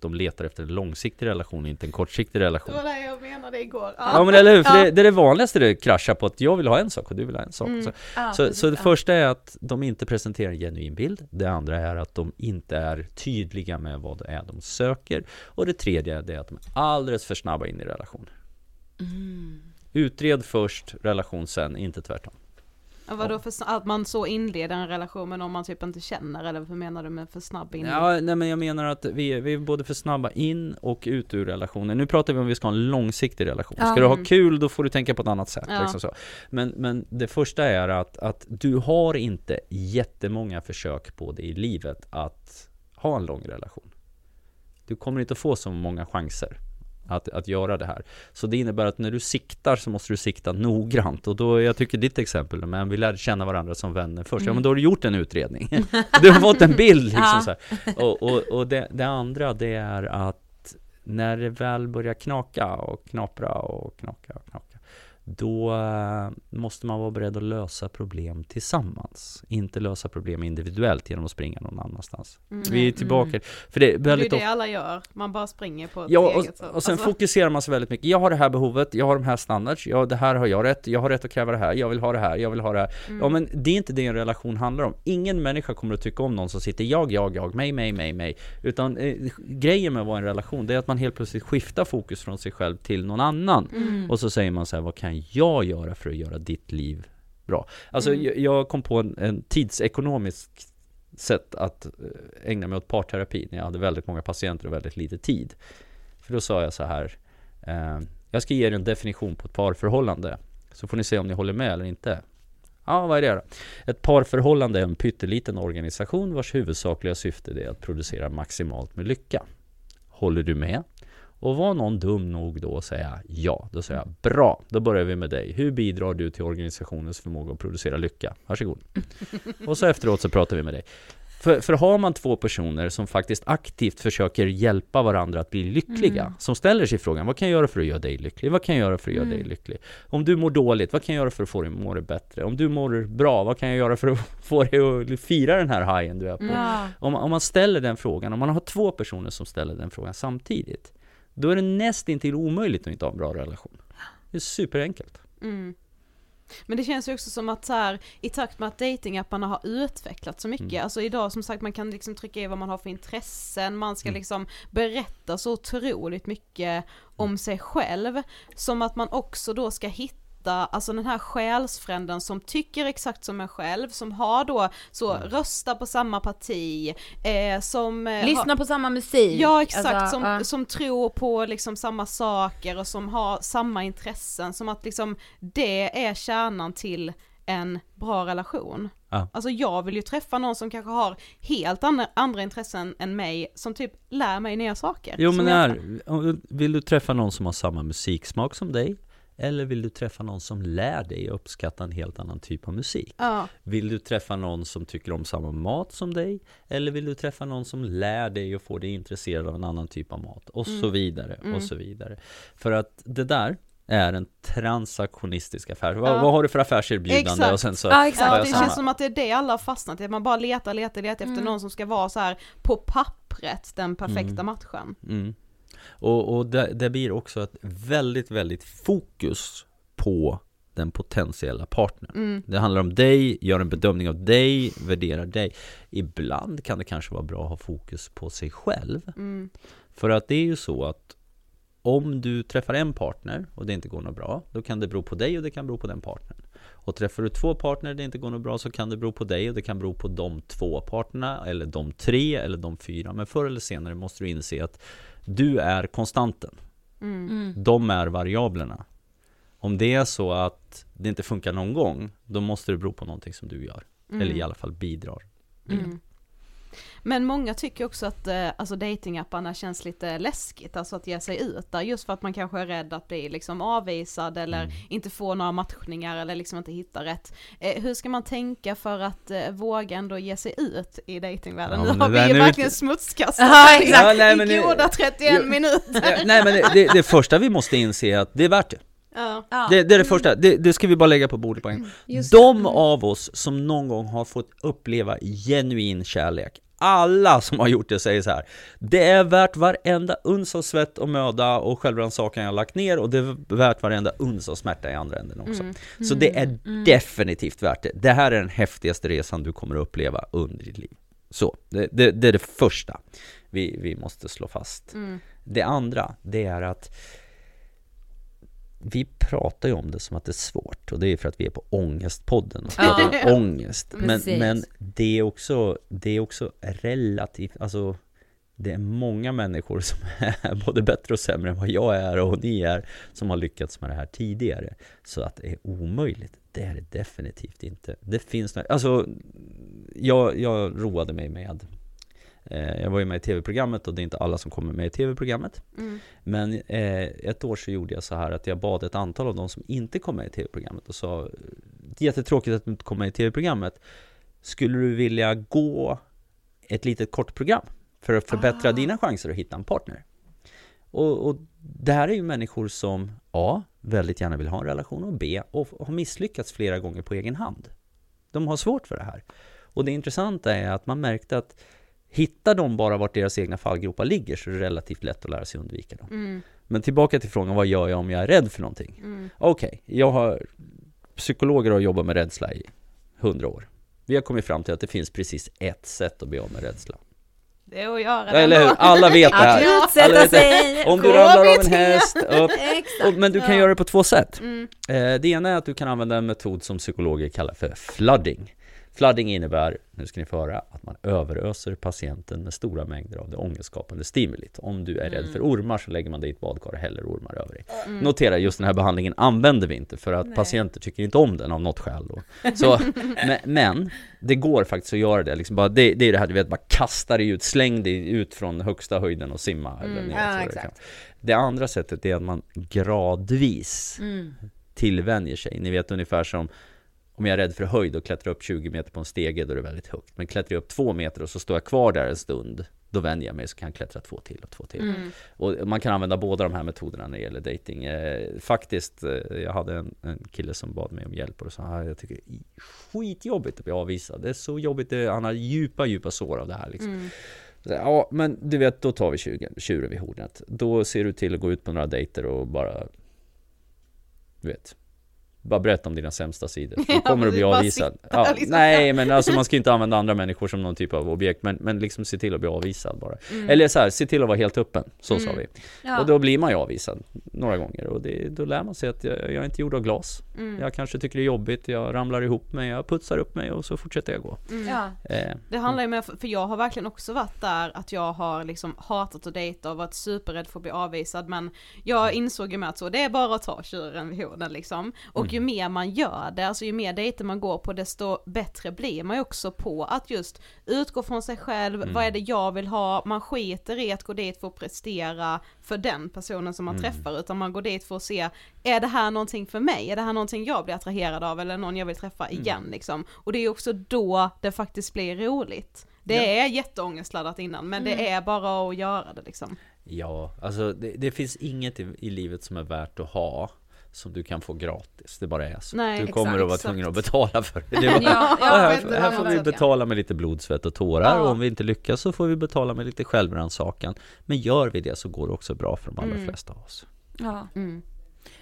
de letar efter en långsiktig relation, inte en kortsiktig relation. Det var det jag menade igår. Ja men eller hur, för det, det är det vanligaste det kraschar på att jag vill ha en sak och du vill ha en sak. Mm. Så, Ja, så, så det ja. första är att de inte presenterar en genuin bild. Det andra är att de inte är tydliga med vad det är de söker. Och det tredje är att de är alldeles för snabba in i relationer. Mm. Utred först, relation sen, inte tvärtom. Vadå för att man så inleder en relation med någon man typ inte känner eller vad menar du med för snabb in? Ja, nej men jag menar att vi vi är både för snabba in och ut ur relationen. Nu pratar vi om vi ska ha en långsiktig relation. Ska Ja. du ha kul, då får du tänka på ett annat sätt. Ja. Liksom så. Men, men det första är att, att du har inte jättemånga försök på dig i livet att ha en lång relation. Du kommer inte att få så många chanser att, att göra det här. Så det innebär att när du siktar så måste du sikta noggrant. Och då, jag tycker ditt exempel, men vi lärde känna varandra som vänner först. Ja men då har du gjort en utredning. du har fått en bild liksom Ja. så. Och, och, och det, det andra det är att när det väl börjar knaka och knapra och knaka och knaka då eh, måste man vara beredd att lösa problem tillsammans. Inte lösa problem individuellt genom att springa någon annanstans. Vi är tillbaka, för det är Mm. det är det ofta alla gör, man bara springer på ett Ja, eget sätt. och, och sen Alltså, fokuserar man sig väldigt mycket. Jag har det här behovet, jag har de här standards, ja det här har jag rätt, jag har rätt att kräva det här, jag vill ha det här, jag vill ha det här. Mm. Ja men det är inte det en relation handlar om. Ingen människa kommer att tycka om någon som sitter jag, jag, jag, mig, mig, mig, mig. Utan eh, grejen med att vara en relation, det är att man helt plötsligt skiftar fokus från sig själv till någon annan. Mm. Och så säger man så här, vad kan jag göra för att göra ditt liv bra? Alltså Mm. jag, jag kom på en, en tidsekonomisk sätt att eh, ägna mig åt parterapi när jag hade väldigt många patienter och väldigt lite tid. För då sa jag så här, eh, jag ska ge er en definition på ett parförhållande. Så får ni se om ni håller med eller inte. Ja, vad är det då? Ett parförhållande är en pytteliten organisation vars huvudsakliga syfte är att producera maximalt med lycka. Håller du med? Och var någon dum nog då att säga ja, då säger jag bra, då börjar vi med dig. Hur bidrar du till organisationens förmåga att producera lycka? Varsågod. Och så efteråt så pratar vi med dig. För, för har man två personer som faktiskt aktivt försöker hjälpa varandra att bli lyckliga, som ställer sig frågan vad kan jag göra för att göra dig lycklig? Vad kan jag göra för att göra dig lycklig? Om du mår dåligt, vad kan jag göra för att få dig att må det bättre? Om du mår bra, vad kan jag göra för att få dig att fira den här hajen du är på? Ja. Om, om man ställer den frågan, om man har två personer som ställer den frågan samtidigt, då är det nästintill omöjligt att inte ha en bra relation. Det är superenkelt. Mm. Men det känns ju också som att så här, i takt med att datingapparna har utvecklats så mycket, Mm. alltså idag som sagt man kan liksom trycka i vad man har för intressen, man ska Mm. liksom berätta så otroligt mycket om sig själv, som att man också då ska hitta alltså den här själsfränden som tycker exakt som en själv, som har då så Mm. röstar på samma parti, eh, som eh, har, Lyssna på samma musik. Ja exakt, Alltså, som, ja. som tror på liksom samma saker och som har samma intressen, som att liksom det är kärnan till en bra relation. Ja. Alltså jag vill ju träffa någon som kanske har helt andra, andra intressen än mig, som typ lär mig nya saker. Jo men är, vill du träffa någon som har samma musiksmak som dig? Eller vill du träffa någon som lär dig att uppskatta en helt annan typ av musik? Ja, Vill du träffa någon som tycker om samma mat som dig? Eller vill du träffa någon som lär dig och får dig intresserad av en annan typ av mat? Och så vidare, och så vidare. För att det där är en transaktionistisk affär. Vad, Ja. vad har du för affärserbjudande? Exakt. Och sen så Ja, exakt. ja det samma. känns som att det är det alla har fastnat i, man bara letar, letar, letar efter någon som ska vara så här på pappret pappret den perfekta matchen. Och, och det, det blir också ett väldigt, väldigt fokus på den potentiella partnern. Mm. Det handlar om dig, gör en bedömning av dig, värderar dig. Ibland kan det kanske vara bra att ha fokus på sig själv. Mm. För att det är ju så att om du träffar en partner och det inte går något bra, då kan det bero på dig och det kan bero på den partnern. Och träffar du två partner och det inte går något bra så kan det bero på dig och det kan bero på de två partnerna eller de tre eller de fyra. Men förr eller senare måste du inse att du är konstanten. Mm. De är variablerna. Om det är så att det inte funkar någon gång, då måste det bero på någonting som du gör. Eller i alla fall bidrar. Mm. Men många tycker också att eh, alltså datingapparna känns lite läskigt, alltså att ge sig ut där, just för att man kanske är rädd att bli liksom avvisad eller Mm. inte få några matchningar eller liksom inte hitta rätt. Eh, hur ska man tänka för att eh, våga ändå ge sig ut i datingvärlden? Ja, nu har det vi ju verkligen vet- smutskastat Ja, exakt. Ja, nej, i men det- goda 31 Jo. minuter. Nej men det, det första vi måste inse är att det är värt det. Ja. Det, det är det första, det, det ska vi bara lägga på bordet på en gång. De av oss som någon gång har fått uppleva genuin kärlek, alla som har gjort det säger så här. Det är värt varenda uns av svett och möda och självrannsakan jag har lagt ner och det är värt varenda uns av smärta i andra änden också. Så det är definitivt värt det. Det här är den häftigaste resan du kommer att uppleva under ditt liv. Så, det, det, det är det första vi, vi måste slå fast. Det andra, det är att vi pratar ju om det som att det är svårt och det är för att vi är på Ångestpodden och pratar om ångest. Men, men det, är också, det är också relativt, alltså det är många människor som är både bättre och sämre än vad jag är och ni är som har lyckats med det här tidigare. Så att det är omöjligt, det är det definitivt inte. Det finns några, alltså jag, jag roade mig med jag var ju med i tv-programmet och det är inte alla som kommer med i tv-programmet. Mm. Men eh, ett år så gjorde jag så här att jag bad ett antal av de som inte kom med i tv-programmet och sa Det är jättetråkigt att du inte kom med i tv-programmet Skulle du vilja gå ett litet kort program för att förbättra dina chanser att hitta en partner? Och, och det här är ju människor som A. Väldigt gärna vill ha en relation och B. Och har misslyckats flera gånger på egen hand. De har svårt för det här. Och det intressanta är att man märkte att Hittar de bara vart deras egna fallgropar ligger så är det relativt lätt att lära sig undvika dem. Mm. Men tillbaka till frågan, vad gör jag om jag är rädd för någonting? Mm. Okej, jag har Psykologer har jobbat med rädsla i hundra år. Vi har kommit fram till att det finns precis ett sätt att bli av med rädsla. Det är att göra det Eller hur? Alla vet det Att här. Alla utsätta sig. Om du ramlar av en häst, upp. Exakt. Men du kan Ja. göra det på två sätt. Mm. Eh, det ena är att du kan använda en metod som psykologer kallar för flooding. Flooding innebär, nu ska ni få höra, att man överöser patienten med stora mängder av det ångestskapande stimulit. Om du är rädd för ormar så lägger man dig i ett badkar och häller ormar över dig. Notera, just den här behandlingen använder vi inte för att patienter tycker inte om den av något skäl. Då. Så, men, men det går faktiskt att göra det. Liksom bara, det, det är det här, du vet, bara kasta dig ut, släng dig ut från högsta höjden och simma. Eller ner, Ja, det exakt. kan. Det andra sättet är att man gradvis Mm. tillvänjer sig. Ni vet ungefär som om jag är rädd för höjd och klättrar upp 20 meter på en stege, då är det väldigt högt. Men klättrar jag upp två meter och så står jag kvar där en stund, då vänjer jag mig så kan jag klättra två till och två till. Mm. Och man kan använda båda de här metoderna när det gäller dating. Eh, faktiskt, eh, jag hade en, en kille som bad mig om hjälp och sa ah, jag tycker det är skitjobbigt att bli avvisad. Det är så jobbigt, det, han har djupa, djupa sår av det här liksom. Mm. Så, Ja, men du vet, då tar vi tjuren, tjuren vid hornet. Då ser du till att gå ut på några dejter och bara, du vet, bara berätta om dina sämsta sidor. Du Ja, kommer att bli avvisad. Ja, liksom. nej, men alltså man ska inte använda andra människor som någon typ av objekt, men, men liksom se till att bli avvisad bara. Mm. Eller så här, se till att vara helt öppen, så sa Mm. vi. Ja. Och då blir man ju avvisad några gånger och det, då lär man sig att jag, jag är inte gjord av glas. Mm. Jag kanske tycker det är jobbigt, jag ramlar ihop mig, jag putsar upp mig och så fortsätter jag gå. Mm. Ja. Eh, Det handlar ju mer, för jag har verkligen också varit där att jag har liksom hatat att dejta och varit superrädd för att bli avvisad men jag insåg ju med att så, det är bara att ta tjuren vid hornen liksom. Och ju mer man gör det, alltså ju mer dejter man går på desto bättre blir man ju också på att just utgå från sig själv, vad är det jag vill ha, man skiter i att gå dit för att prestera för den personen som man träffar utan man går dit för att se, är det här någonting för mig? Är det här någonting jag blir attraherad av eller någon jag vill träffa igen liksom? Och det är också då det faktiskt blir roligt. Det är jätteångestladdat innan men det är bara att göra det liksom. Ja, alltså det, det finns inget i, i livet som är värt att ha som du kan få gratis. Det bara är så. Nej, du kommer exakt, att vara tvungen att betala för det. det var, Ja, ja, här, här får vi betala med lite blod, svett och tårar Ja. och om vi inte lyckas så får vi betala med lite självrannsakan. Men gör vi det så går det också bra för de allra Mm. flesta av oss. Ja. Mm.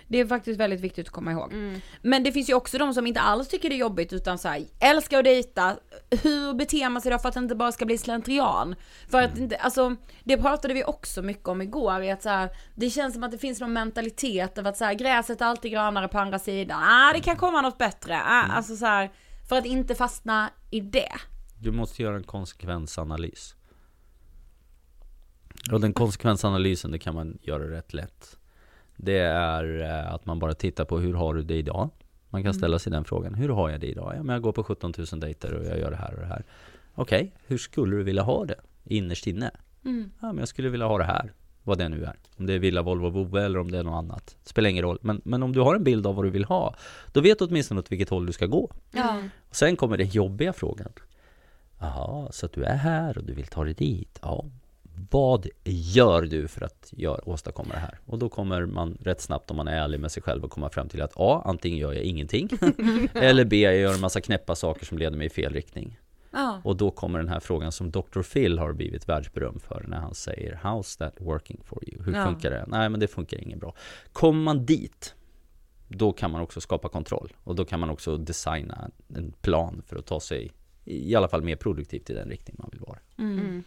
Det är faktiskt väldigt viktigt att komma ihåg. Men det finns ju också de som inte alls tycker det är jobbigt utan så här, älskar att dejta, hur beter man sig då för att det inte bara ska bli slentrian? För att inte, alltså det pratade vi också mycket om igår, i att så här, det känns som att det finns någon mentalitet av att så här, gräset är alltid grönare på andra sidan, ah det kan komma något bättre, ah, alltså så här, för att inte fastna i det. Du måste göra en konsekvensanalys. Och den konsekvensanalysen, det kan man göra rätt lätt. Det är eh, att man bara tittar på hur har du det idag? Man kan ställa sig den frågan. Hur har jag det idag? Ja, men jag går på 17 000 dejter och jag gör det här och det här. Okej, hur skulle du vilja ha det innerst inne? Ja, men jag skulle vilja ha det här. Vad det nu är. Om det är Villa, Volvo, Vove eller om det är något annat. Spelar ingen roll. Men, men om du har en bild av vad du vill ha, då vet du åtminstone åt vilket håll du ska gå. Ja. Och sen kommer den jobbiga frågan. Jaha, så att du är här och du vill ta dig dit. Ja. Vad gör du för att gör, åstadkomma det här? Och då kommer man rätt snabbt om man är ärlig med sig själv och komma fram till att A. Antingen gör jag ingenting. eller B. Jag gör en massa knäppa saker som leder mig i fel riktning. Ja. Och då kommer den här frågan som Dr. Phil har blivit världsberömd för när han säger How's that working for you? Hur Ja. funkar det? Nej men det funkar inget bra. Kommer man dit då kan man också skapa kontroll och då kan man också designa en plan för att ta sig i alla fall mer produktivt i den riktning man vill vara. Mm.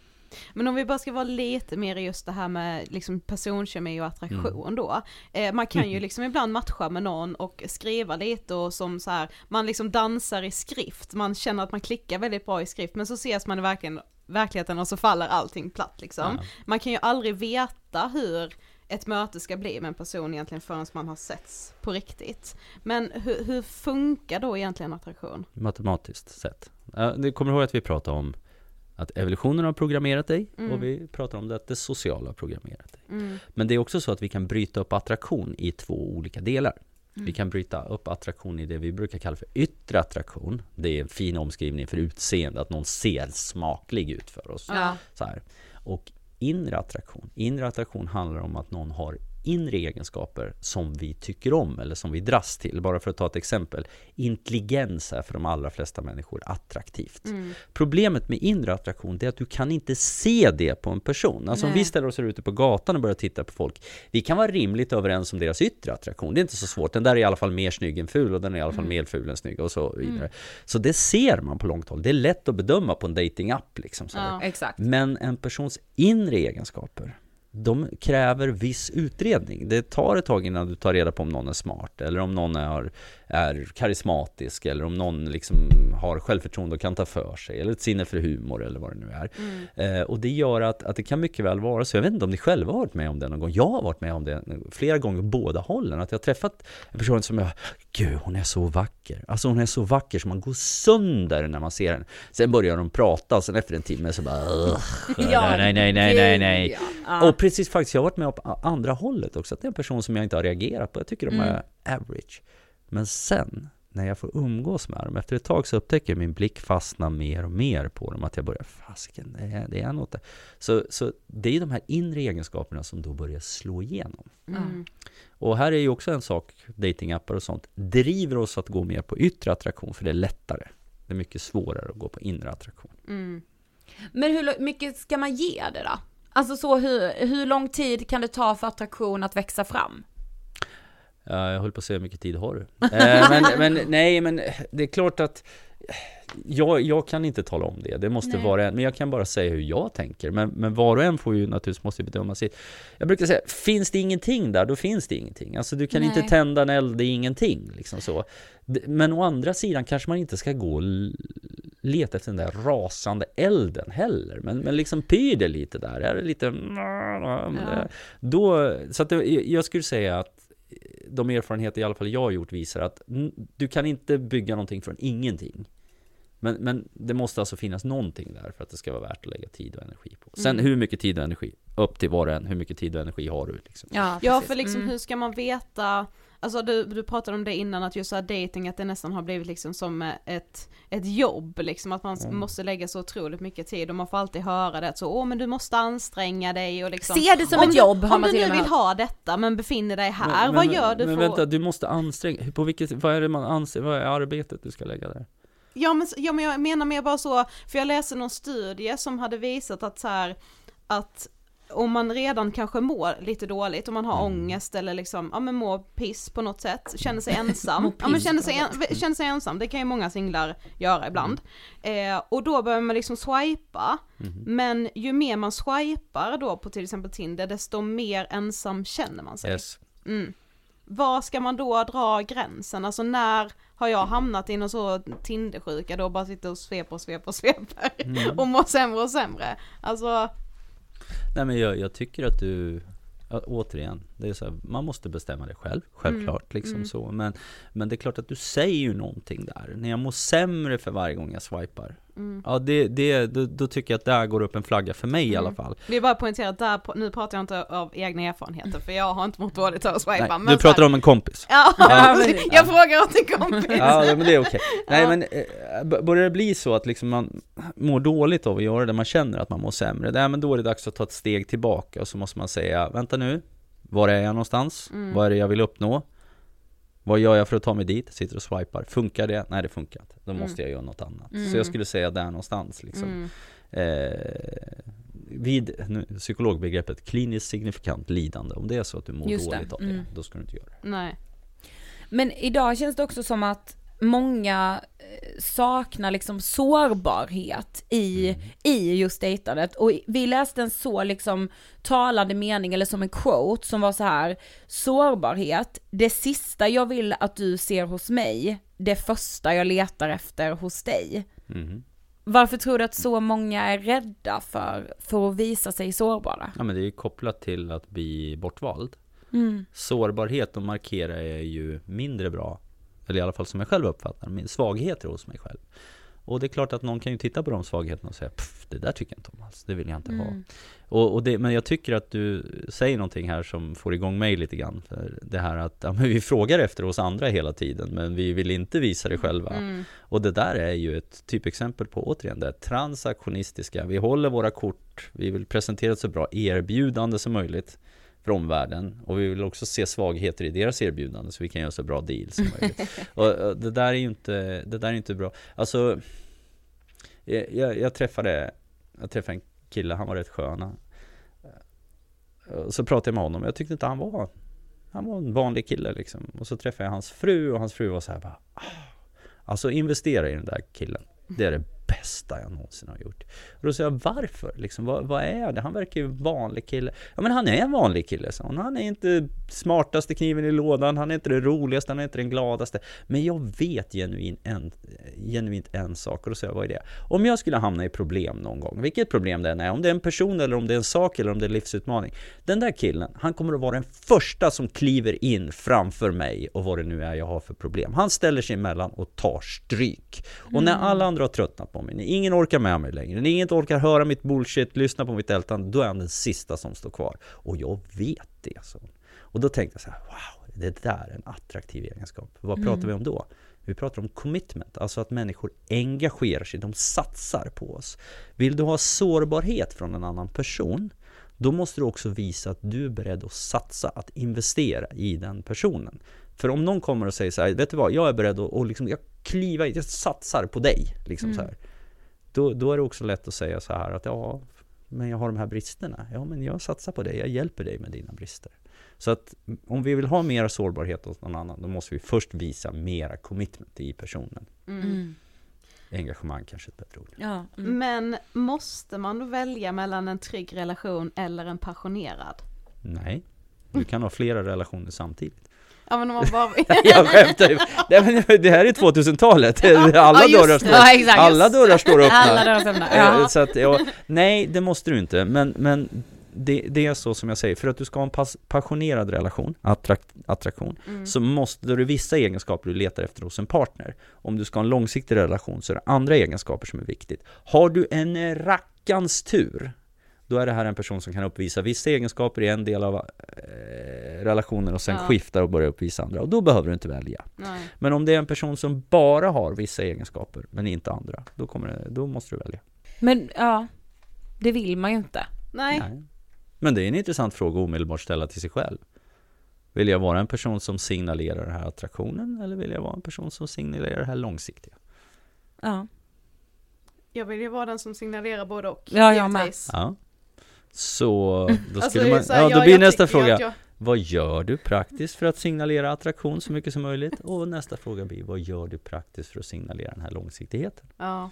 Men om vi bara ska vara lite mer i just det här med liksom personkemi och attraktion då. Eh, man kan ju liksom ibland matcha med någon och skriva lite och som så här, man liksom dansar i skrift, man känner att man klickar väldigt bra i skrift men så ses man i verkligen, verkligheten och så faller allting platt liksom. Ja. Man kan ju aldrig veta hur ett möte ska bli med en person egentligen förrän man har setts på riktigt. Men hur, hur funkar då egentligen attraktion? Matematiskt sett. Du kommer ihåg att vi pratade om att evolutionen har programmerat dig och vi pratar om det att det sociala har programmerat dig. Men det är också så att vi kan bryta upp attraktion i två olika delar. Vi kan bryta upp attraktion i det vi brukar kalla för yttre attraktion. Det är en fin omskrivning för utseende, att någon ser smaklig ut för oss. Ja. Så här. Och inre attraktion. Inre attraktion handlar om att någon har inre egenskaper som vi tycker om eller som vi dras till. Bara för att ta ett exempel. Intelligens är för de allra flesta människor attraktivt. Problemet med inre attraktion är att du kan inte se det på en person. Alltså om vi ställer oss här ute på gatan och börjar titta på folk. Vi kan vara rimligt överens om deras yttre attraktion. Det är inte så svårt. Den där är i alla fall mer snygg än ful och den är i alla fall mer ful än snygg och så vidare. Så det ser man på långt håll. Det är lätt att bedöma på en datingapp liksom. Ja. Men en persons inre egenskaper, de kräver viss utredning. Det tar ett tag innan du tar reda på om någon är smart, eller om någon är, är karismatisk, eller om någon liksom har självförtroende och kan ta för sig, eller ett sinne för humor, eller vad det nu är. Eh, och det gör att, att det kan mycket väl vara så, jag vet inte om ni själva har varit med om det någon gång, jag har varit med om det flera gånger båda hållen, att jag har träffat en person som jag, gud hon är så vacker, alltså hon är så vacker så man går sönder när man ser henne. Sen börjar de prata och sen efter en timme så bara, "Ugh, Ja, nej, nej, nej, nej, nej. ja. Och precis faktiskt, jag har varit med på andra hållet också, att det är en person som jag inte har reagerat på. Jag tycker de är average. Men sen, när jag får umgås med dem, efter ett tag så upptäcker jag min blick fastna mer och mer på dem, att jag börjar, fasken, det är, det är något där. Så, så det är de här inre egenskaperna som då börjar slå igenom. Mm. Och här är ju också en sak, datingappar och sånt, driver oss att gå mer på yttre attraktion, för det är lättare. Det är mycket svårare att gå på inre attraktion. Mm. Men hur mycket ska man ge det då? Alltså så hur, hur lång tid kan det ta för attraktion att växa fram? Ja, jag höll på att säga hur mycket tid har du? Eh, men, men nej, men det är klart att jag, jag kan inte tala om det, det måste Nej. vara en, men jag kan bara säga hur jag tänker. Men, men var och en får ju naturligtvis måste bedöma sitt. Jag brukar säga, finns det ingenting där, då finns det ingenting. Alltså du kan inte Nej. tända en eld, det är ingenting. Liksom så. Men å andra sidan kanske man inte ska gå leta efter den där rasande elden heller. Men, men liksom pyr det lite där, är det lite... Då, så att det, jag skulle säga att de erfarenheter i alla fall jag har gjort visar att du kan inte bygga någonting från ingenting. Men, men det måste alltså finnas någonting där för att det ska vara värt att lägga tid och energi på. Sen hur mycket tid och energi? upp till var och en, hur mycket tid och energi har du liksom. Ja, Ja för liksom Mm. hur ska man veta, alltså du, du pratade om det innan att just så här dating att det nästan har blivit liksom som eh, ett, ett jobb liksom att man Mm. måste lägga så otroligt mycket tid och man får alltid höra det att så åh men du måste anstränga dig och liksom Se det som om ett du, jobb har Om man du till nu och med vill hört. ha detta men befinner dig här, vad gör du men för vänta, du måste anstränga, på vilket, vad är det man anser, vad är arbetet du ska lägga där? Ja men, ja men jag menar mer bara så, för jag läste någon studie som hade visat att så här, att om man redan kanske mår lite dåligt, om man har Mm. ångest eller liksom, ja men mår piss på något sätt, känner sig ensam, ja men känner sig, en, känner sig ensam, det kan ju många singlar göra ibland. Eh, och då börjar man liksom swipa, Mhm. men ju mer man swipar då på till exempel Tinder, desto mer ensam känner man sig. Yes. Mm. Var ska man då dra gränsen? Alltså när har jag hamnat i någon så Tindersjuka då bara sitter och sveper och sveper och sveper Mm. och mår sämre och sämre? Alltså, Nej men jag, jag tycker att du, ja, återigen, det är så här, man måste bestämma det själv, självklart liksom mm. så. Men, men det är klart att du säger ju någonting där. När jag mår sämre för varje gång jag swipar. Mm. Ja det, det, då, då tycker jag att där går upp en flagga för mig i alla fall. det är bara poängtera att där, nu pratar jag inte av egna erfarenheter för jag har inte mått dåligt av att swipa. Du pratar här- om en kompis. Ja, Ja. jag frågar åt en kompis. Ja men det är okej. Nej Ja. men eh, börjar det bli så att liksom man mår dåligt av att göra det, man känner att man mår sämre. Nej men då är det dags att ta ett steg tillbaka och så måste man säga, vänta nu, var är jag någonstans? Mm. Vad är det jag vill uppnå? Vad gör jag för att ta mig dit? Jag sitter och swipar. Funkar det? Nej det funkar inte. Då måste jag göra något annat. Så jag skulle säga där någonstans liksom. Mm. Eh, vid nu, psykologbegreppet kliniskt signifikant lidande. Om det är så att du mår dåligt av det, Mm. då ska du inte göra det. Nej. Men idag känns det också som att många eh, saknar liksom sårbarhet i, i just dejtandet. Och vi läste en så liksom talande mening eller som en quote som var så här sårbarhet, det sista jag vill att du ser hos mig, det första jag letar efter hos dig. Mhm. Varför tror du att så många är rädda för, för att visa sig sårbara? Ja men det är ju kopplat till att bli bortvald. Mm. Sårbarhet och markera är ju mindre bra. Eller i alla fall som jag själv uppfattar min svagheter hos mig själv. Och det är klart att någon kan ju titta på de svagheterna och säga det där tycker jag inte om alls, det vill jag inte ha. Mm. Och, och det, men jag tycker att du säger någonting här som får igång mig lite grann. För det här att ja, vi frågar efter oss andra hela tiden men vi vill inte visa det själva. Mm. Och det där är ju ett typexempel på återigen det transaktionistiska. Vi håller våra kort, vi vill presentera ett så bra erbjudande som möjligt för omvärlden och vi vill också se svagheter i deras erbjudande så vi kan göra så bra deals som möjligt. och, det där är ju inte, det där är inte bra. Alltså, jag, jag, träffade, jag träffade en kille, han var rätt skön. Så pratade jag med honom, jag tyckte inte han var han var en vanlig kille liksom. Och så träffade jag hans fru och hans fru var så här bara "Ah, Alltså investera i den där killen. Det är det bästa jag någonsin har gjort. Och då sa jag varför? Liksom, vad, vad är det? Han verkar ju en vanlig kille. Ja men han är en vanlig kille, sa hon. Han är inte smartaste kniven i lådan, han är inte det roligaste, han är inte den gladaste. Men jag vet genuint en, genuint en sak och då sa jag, vad är det? Om jag skulle hamna i problem någon gång, vilket problem det än är, om det är en person eller om det är en sak eller om det är en livsutmaning. Den där killen, han kommer att vara den första som kliver in framför mig och vad det nu är jag har för problem. Han ställer sig emellan och tar stryk. Och när alla andra har tröttnat på mig, när ingen orkar med mig längre, när ingen orkar höra mitt bullshit, lyssna på mitt ältande, då är han den sista som står kvar. Och jag vet det. Så. Och då tänkte jag så här, wow, det där är en attraktiv egenskap. Vad pratar vi om då? Vi pratar om commitment, alltså att människor engagerar sig, de satsar på oss. Vill du ha sårbarhet från en annan person, då måste du också visa att du är beredd att satsa, att investera i den personen. För om någon kommer och säger så här, vet du vad, jag är beredd att och liksom, jag kliva i, jag satsar på dig. Liksom så här. Då, då är det också lätt att säga så här att ja, men jag har de här bristerna. Ja, men jag satsar på dig, jag hjälper dig med dina brister. Så att om vi vill ha mer sårbarhet hos någon annan, då måste vi först visa mera commitment i personen. Mm. Engagemang kanske är ett bättre ord. Ja. Mm. Men måste man då välja mellan en trygg relation eller en passionerad? Nej, du kan ha flera relationer samtidigt. Ja men om man bara... Jag skämtar ju. Nej, men Det här är 2000-talet. Alla, Ja, dörrar står, Ja, exakt. alla dörrar står öppna. Alla dörrar öppna. Ja. Så att, ja, nej, det måste du inte. Men, men det, det är så som jag säger, för att du ska ha en pas, passionerad relation, attrakt, attraktion, Mm. så måste du vissa egenskaper du letar efter hos en partner. Om du ska ha en långsiktig relation så är det andra egenskaper som är viktigt. Har du en rackans tur, Då är det här en person som kan uppvisa vissa egenskaper i en del av eh, relationen och sen Ja. skiftar och börjar uppvisa andra. Och då behöver du inte välja. Nej. Men om det är en person som bara har vissa egenskaper men inte andra, då, kommer det, då måste du välja. Men ja, det vill man ju inte. Nej. Nej. Men det är en intressant fråga att omedelbart ställa till sig själv. Vill jag vara en person som signalerar den här attraktionen eller vill jag vara en person som signalerar det här långsiktiga? Ja. Jag vill ju vara den som signalerar både och. Ja, jag med. Ja. Så då Alltså, man, så här, ja då jag- blir jag nästa tycker fråga, jag- vad gör du praktiskt för att signalera attraktion så mycket som möjligt? Och nästa fråga blir, vad gör du praktiskt för att signalera den här långsiktigheten? Ja.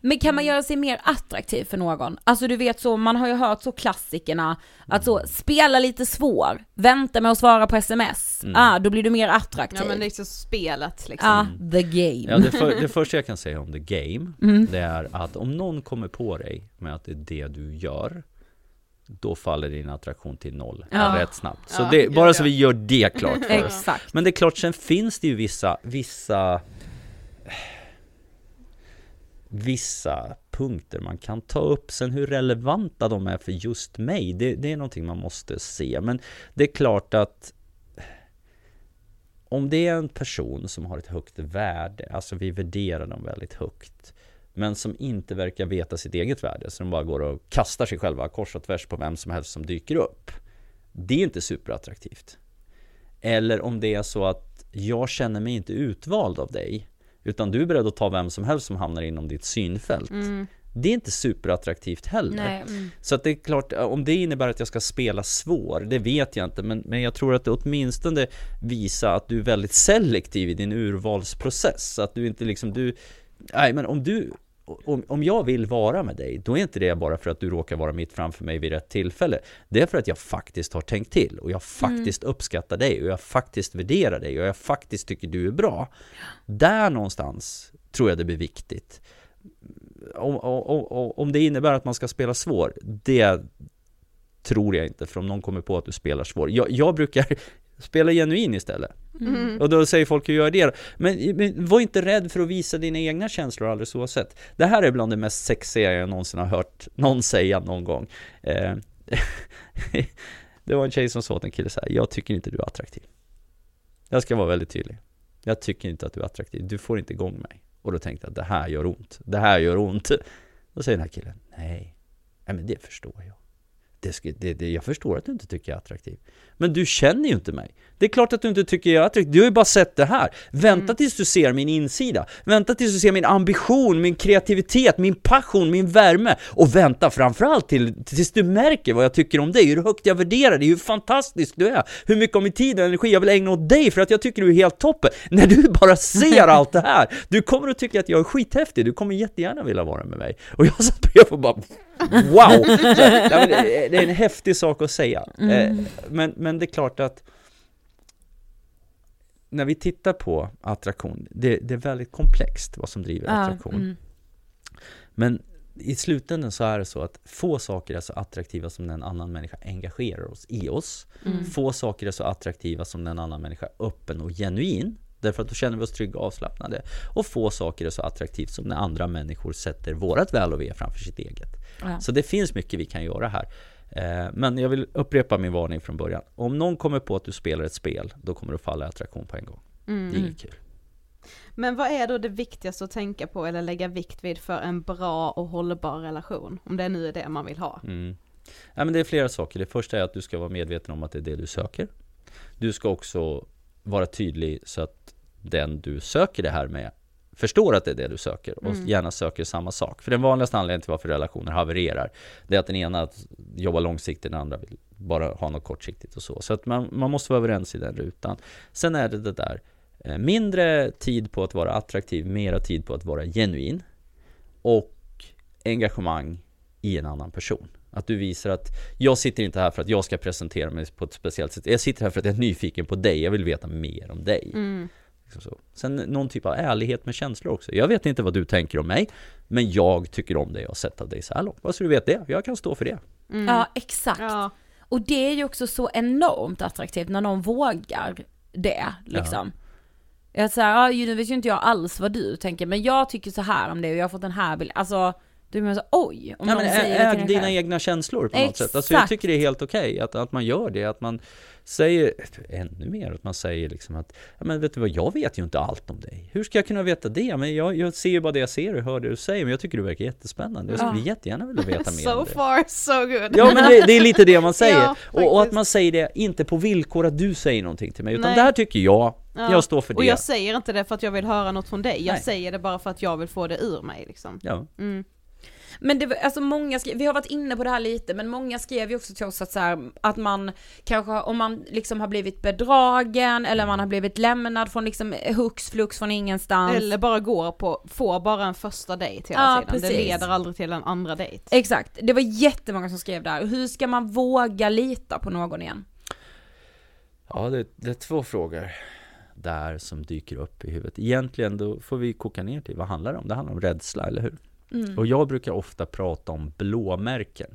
Men kan man göra sig mer attraktiv för någon? Alltså du vet så, man har ju hört så klassikerna, att så, spela lite svår, vänta med att svara på sms, Mm. ah, då blir du mer attraktiv. ja men liksom spelet liksom. ah, the game. Ja, det, för, det första jag kan säga om the game, Mm. det är att om någon kommer på dig med att det är det du gör, då faller din attraktion till noll Ja. rätt snabbt. Så Ja, det, ja, bara så ja. vi gör det klart för oss. Exakt. Men det är klart, sen finns det ju vissa, vissa Vissa punkter man kan ta upp, sen hur relevanta de är för just mig, det, det är någonting man måste se. Men det är klart att om det är en person som har ett högt värde, alltså vi värderar dem väldigt högt, men som inte verkar veta sitt eget värde, så de bara går och kastar sig själva kors och tvärs på vem som helst som dyker upp. Det är inte superattraktivt. Eller om det är så att jag känner mig inte utvald av dig, utan du är beredd att ta vem som helst som hamnar inom ditt synfält. Det är inte superattraktivt heller. Mm. Så att det är klart, om det innebär att jag ska spela svår, det vet jag inte, men, men jag tror att det åtminstone visar att du är väldigt selektiv i din urvalsprocess. Att du inte liksom, du, nej men om du, om, om jag vill vara med dig, då är inte det bara för att du råkar vara mitt framför mig vid rätt tillfälle. Det är för att jag faktiskt har tänkt till och jag faktiskt uppskattar dig och jag faktiskt värderar dig och jag faktiskt tycker du är bra. Där någonstans tror jag det blir viktigt om, om, om, om det innebär att man ska spela svår, det tror jag inte, för om någon kommer på att du spelar svår. Jag, jag brukar spela genuin istället. Mm. Och då säger folk, hur gör jag det? Men, men var inte rädd för att visa dina egna känslor alldeles oavsett. Det här är bland det mest sexiga jag någonsin har hört någon säga någon gång. Eh, det var en tjej som sa åt en kille så här, jag tycker inte du är attraktiv. Jag ska vara väldigt tydlig. Jag tycker inte att du är attraktiv, du får inte igång mig. Och då tänkte jag, det här gör ont, det här gör ont. Då säger den här killen, nej, nej men det förstår jag. Det ska, det, det, jag förstår att du inte tycker jag är attraktiv. Men du känner ju inte mig. Det är klart att du inte tycker jag är attraktiv. Du har ju bara sett det här. Vänta tills du ser min insida. Vänta tills du ser min ambition, min kreativitet, min passion, min värme. Och vänta framförallt till, tills du märker vad jag tycker om dig, hur högt jag värderar dig, hur fantastisk du är, hur mycket av min tid och energi jag vill ägna åt dig för att jag tycker du är helt toppen. När du bara ser allt det här, du kommer att tycka att jag är skithäftig, du kommer jättegärna vilja vara med mig. Och jag satt bredvid och bara Wow! Det, är en häftig sak att säga. Eh, men, men det är klart att när vi tittar på attraktion, det, det är väldigt komplext vad som driver attraktion. mm. Men i slutändan så är det så att få saker är så attraktiva som när en annan människa engagerar oss i oss. Få saker är så attraktiva som när en annan människa är öppen och genuin. Därför att då känner vi oss trygga och avslappnade. Och få saker är så attraktivt som när andra människor sätter vårat väl och ve framför sitt eget. Ja. Så det finns mycket vi kan göra här. Eh, Men jag vill upprepa min varning från början. Om någon kommer på att du spelar ett spel, då kommer du falla i attraktion på en gång. Det är inget kul. Men vad är då det viktigaste att tänka på eller lägga vikt vid för en bra och hållbar relation? Om det nu är det man vill ha. Mm. Ja, men det är flera saker. Det första är att du ska vara medveten om att det är det du söker. Du ska också vara tydlig så att den du söker det här med förstår att det är det du söker och gärna söker samma sak. För den vanligaste anledningen till varför relationer havererar det är att den ena jobbar långsiktigt, den andra vill bara ha något kortsiktigt och så. Så att man, man måste vara överens i den rutan. Sen är det det där eh, mindre tid på att vara attraktiv, mera tid på att vara genuin och engagemang i en annan person. Att du visar att jag sitter inte här för att jag ska presentera mig på ett speciellt sätt. Jag sitter här för att jag är nyfiken på dig. Jag vill veta mer om dig. Liksom så. Sen någon typ av ärlighet med känslor också. Jag vet inte vad du tänker om mig, men jag tycker om dig och har sett av dig så här långt. Bara så du vet det. Jag kan stå för det. Ja, exakt. Ja. Och det är ju också så enormt attraktivt när någon vågar det, liksom. Jag säger, ja, nu vet ju inte jag alls vad du tänker, men jag tycker så här om det och jag har fått den här bilden. Alltså, Du menar så, oj, om Ja, någon men säger det äg till en dina egna känslor på något sätt. Alltså jag Exakt. tycker det är helt okej att, att man gör det, att man säger ännu mer, att man säger liksom att ja, men vet du vad, jag vet ju inte allt om dig. Hur ska jag kunna veta det? Men jag, jag ser ju bara det jag ser och hör det du säger, men jag tycker du verkar jättespännande. Jag skulle Ja. jättegärna vilja veta mer So det. far so good. Ja men det, det är lite det man säger. Ja, och, och att man säger det inte på villkor att du säger någonting till mig, utan Nej. det här tycker jag, Ja. jag står för det. Och jag säger inte det för att jag vill höra något från dig, jag Nej. säger det bara för att jag vill få det ur mig liksom. Ja. Mm. Men det var, alltså många skrev, vi har varit inne på det här lite, men många skrev ju också till oss att så här, att man kanske, om man liksom har blivit bedragen eller man har blivit lämnad från liksom hux flux från ingenstans. Eller bara går på, får bara en första dejt hela Ja, tiden. Det precis. leder aldrig till en andra dejt. Exakt, det var jättemånga som skrev där. Hur ska man våga lita på någon igen? Ja, det, det är två frågor där som dyker upp i huvudet. Egentligen då får vi koka ner till vad handlar det om? Det handlar om rädsla, eller hur? Mm. Och jag brukar ofta prata om blåmärken.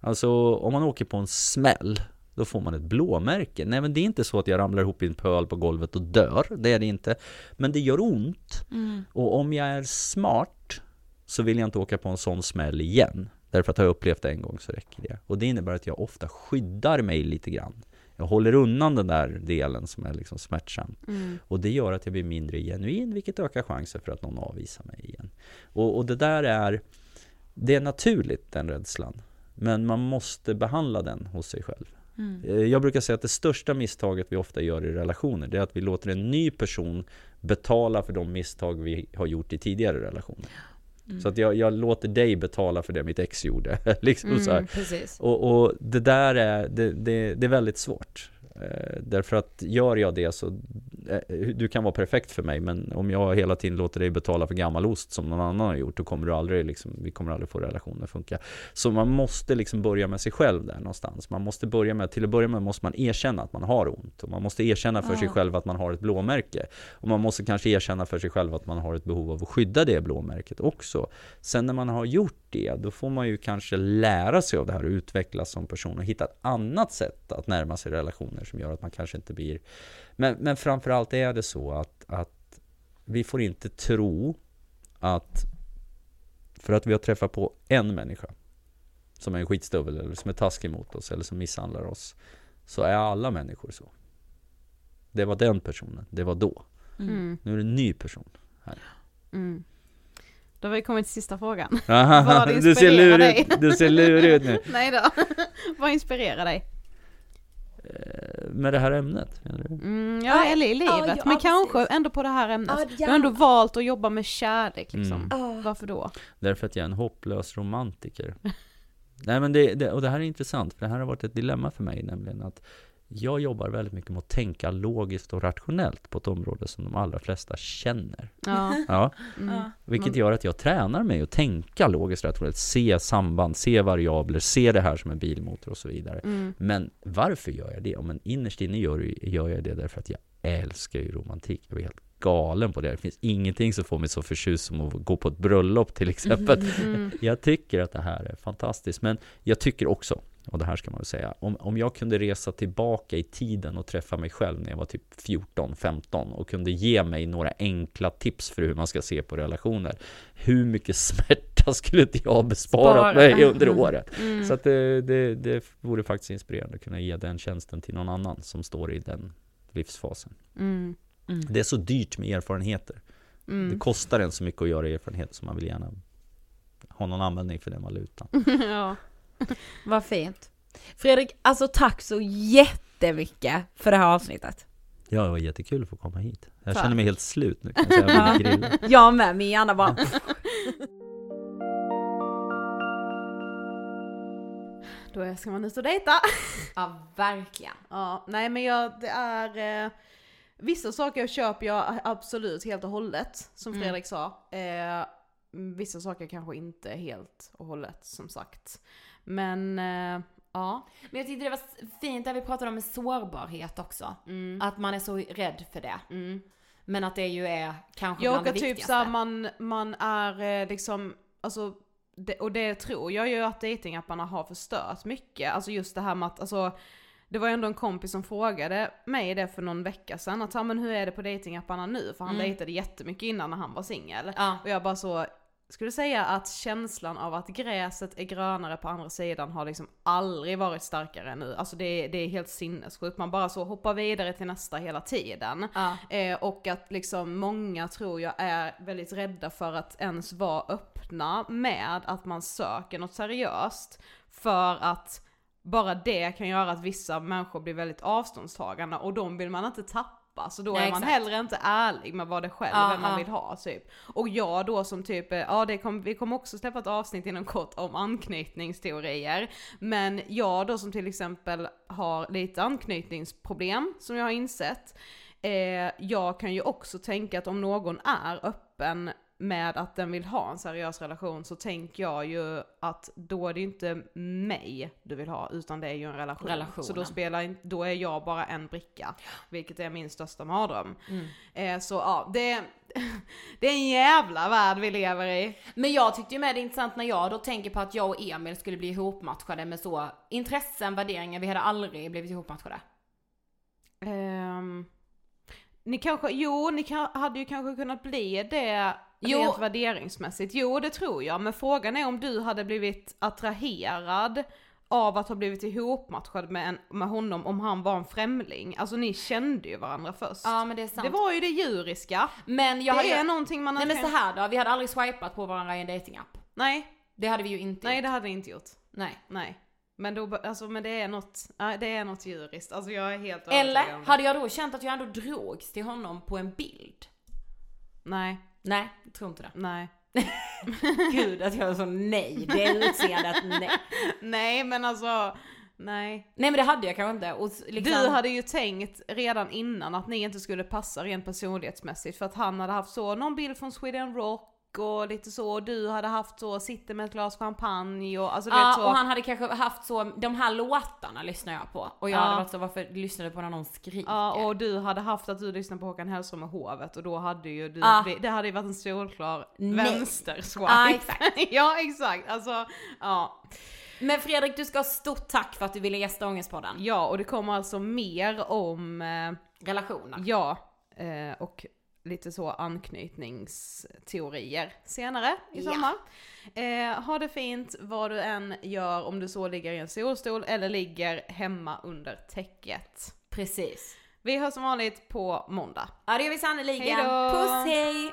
Alltså om man åker på en smäll, då får man ett blåmärke. Nej men det är inte så att jag ramlar ihop i en pöl på golvet och dör, det är det inte. Men det gör ont. Och om jag är smart så vill jag inte åka på en sån smäll igen. Därför att har jag upplevt det en gång så räcker det. Och det innebär att jag ofta skyddar mig lite grann. Jag håller undan den där delen som är liksom smärtsam. Och det gör att jag blir mindre genuin, vilket ökar chansen för att någon avvisar mig igen. Och, och det där är, det är naturligt den rädslan. Men man måste behandla den hos sig själv. Eh, Jag brukar säga att det största misstaget vi ofta gör i relationer, det är att vi låter en ny person betala för de misstag vi har gjort i tidigare relationer. Så att jag, jag låter dig betala för det mitt ex gjorde. liksom så här. Precis. Och, och det där är, det, det, det är väldigt svårt. Eh, därför att gör jag det så, eh, du kan vara perfekt för mig men om jag hela tiden låter dig betala för gammal ost som någon annan har gjort då kommer du aldrig liksom, vi kommer aldrig få relationen att funka. Så man måste liksom börja med sig själv där någonstans. Man måste börja med, till att börja med måste man erkänna att man har ont. Och man måste erkänna för sig själv att man har ett blåmärke. Och man måste kanske erkänna för sig själv att man har ett behov av att skydda det blåmärket också. Sen när man har gjort det, då får man ju kanske lära sig av det här och utvecklas som person och hitta ett annat sätt att närma sig relationer som gör att man kanske inte blir... Men, men framförallt är det så att, att vi får inte tro att för att vi har träffat på en människa som är en skitstövel eller som är taskig mot oss eller som misshandlar oss så är alla människor så. Det var den personen, det var då. Mm. Nu är det en ny person. Mm. Då har vi kommit till sista frågan. Aha, Vad du ser lurig dig? ut, du ser lurig ut nu. Nej då. Vad inspirerar dig? Med det här ämnet? Mm, ja, eller i livet. ja, ja, men precis. kanske ändå på det här ämnet. Ja, Du har ändå valt att jobba med kärlek liksom. Mm. Varför då? Därför att jag är en hopplös romantiker. Nej men det, det, och det här är intressant, för det här har varit ett dilemma för mig, nämligen att jag jobbar väldigt mycket med att tänka logiskt och rationellt på ett område som de allra flesta känner. Ja. Ja, Mm. vilket gör att jag tränar mig att tänka logiskt och rationellt, se samband, se variabler, se det här som en bilmotor och så vidare. Mm. Men varför gör jag det? Ja, men innerst inne gör, gör jag det därför att jag älskar ju romantik. Jag blir helt galen på det. Det finns ingenting som får mig så förtjust som att gå på ett bröllop till exempel. Mm. Jag tycker att det här är fantastiskt. Men jag tycker också, och det här ska man väl säga, om, om jag kunde resa tillbaka i tiden och träffa mig själv när jag var typ 14-15 och kunde ge mig några enkla tips för hur man ska se på relationer. Hur mycket smärta skulle inte jag ha besparat Spara. mig under året? Mm. Så att det, det, det vore faktiskt inspirerande att kunna ge den tjänsten till någon annan som står i den livsfasen. Mm. Det är så dyrt med erfarenheter. Det Mm. kostar en så mycket att göra erfarenheter som man vill gärna ha någon användning för den valutan. ja. Vad fint. Fredrik, alltså tack så jättemycket för det här avsnittet. Ja, det var jättekul att få komma hit. Jag Tack. känner mig helt slut nu kan jag säga. Jag med, min hjärna bara... Då ska man ut och dejta. Ja, verkligen. Ja, nej men jag, det är... Eh, vissa saker köper jag absolut helt och hållet, som Mm. Fredrik sa. Eh, vissa saker kanske inte helt och hållet, som sagt. Men, eh, ja. Men jag tyckte det var fint där vi pratade om sårbarhet också. Mm. Att man är så rädd för det. Mm. Men att det ju är kanske Jag bland det typ viktigaste. såhär, man, man är eh, liksom, alltså, det, och det tror jag ju att datingapparna har förstört mycket. Alltså just det här med att, alltså, det var ju ändå en kompis som frågade mig det för någon vecka sedan, att men hur är det på datingapparna nu? För han Mm. dejtade jättemycket innan när han var singel. Ja. Och jag bara så, skulle säga att känslan av att gräset är grönare på andra sidan har liksom aldrig varit starkare än nu. Alltså det är, det är helt sinnessjukt, man bara så hoppar vidare till nästa hela tiden. Ja. Eh, och att liksom många tror jag är väldigt rädda för att ens vara öppna med att man söker något seriöst. För att bara det kan göra att vissa människor blir väldigt avståndstagande och de vill man inte tappa. Så då Nej, är man exakt. hellre inte ärlig med vad det själv Ja, vem man vill ha typ. Och jag då som typ, eh, ja det kom, vi kommer också släppa ett avsnitt inom kort om anknytningsteorier. Men jag då som till exempel har lite anknytningsproblem som jag har insett. Eh, jag kan ju också tänka att om någon är öppen med att den vill ha en seriös relation så tänker jag ju att då är det inte mig du vill ha utan det är ju en relation. Relationen. Så då spelar då är jag bara en bricka. Vilket är min största mardröm. Mm. Eh, så ja, det, det är en jävla värld vi lever i. Men jag tyckte ju med det är intressant när jag då tänker på att jag och Emil skulle bli ihopmatchade med så intressen, värderingar, vi hade aldrig blivit ihopmatchade. Ehm, ni kanske, jo ni kan, hade ju kanske kunnat bli det Jo. rent värderingsmässigt. Jo det tror jag, men frågan är om du hade blivit attraherad av att ha blivit ihopmatchad med, en, med honom om han var en främling. Alltså ni kände ju varandra först. Ja men det är sant. det var ju det djuriska. men jag det hade, är någonting man Nej men så här då, vi hade aldrig swipat på varandra i en datingapp. Nej, Det hade vi ju inte nej gjort. det hade ni inte gjort. Nej. Nej. Men då, alltså men det är något, det är något djuriskt. Alltså jag är helt Eller hade jag då känt att jag ändå drogs till honom på en bild? Nej, Nej, jag tror inte det. nej. Gud att jag är så nej, det utseendet nej. Nej men alltså, nej. Nej men det hade jag kanske inte. Och liksom, Du hade ju tänkt redan innan att ni inte skulle passa rent personlighetsmässigt för att han hade haft så, någon bild från Sweden Rock och lite så, och du hade haft så, sitter med ett glas champagne och alltså Ja, så. och han hade kanske haft så, de här låtarna lyssnar jag på. Och jag Ja. hade varit så, varför lyssnar du på när någon skriker? Ja och du hade haft att du lyssnade på Håkan Hellström och Hovet och då hade ju du, Ja. det hade ju varit en solklar vänsterswipe. Ja, exakt. ja exakt, alltså ja. Men Fredrik, du ska ha stort tack för att du ville gästa Ångestpodden. Ja och det kommer alltså mer om eh, Relationer. Ja, eh, och lite så anknytningsteorier senare i Ja. sommar. Eh, ha det fint vad du än gör, om du så ligger i en solstol eller ligger hemma under täcket. Precis. Vi hörs som vanligt på måndag. Ja det gör vi sannerligen. Puss hej!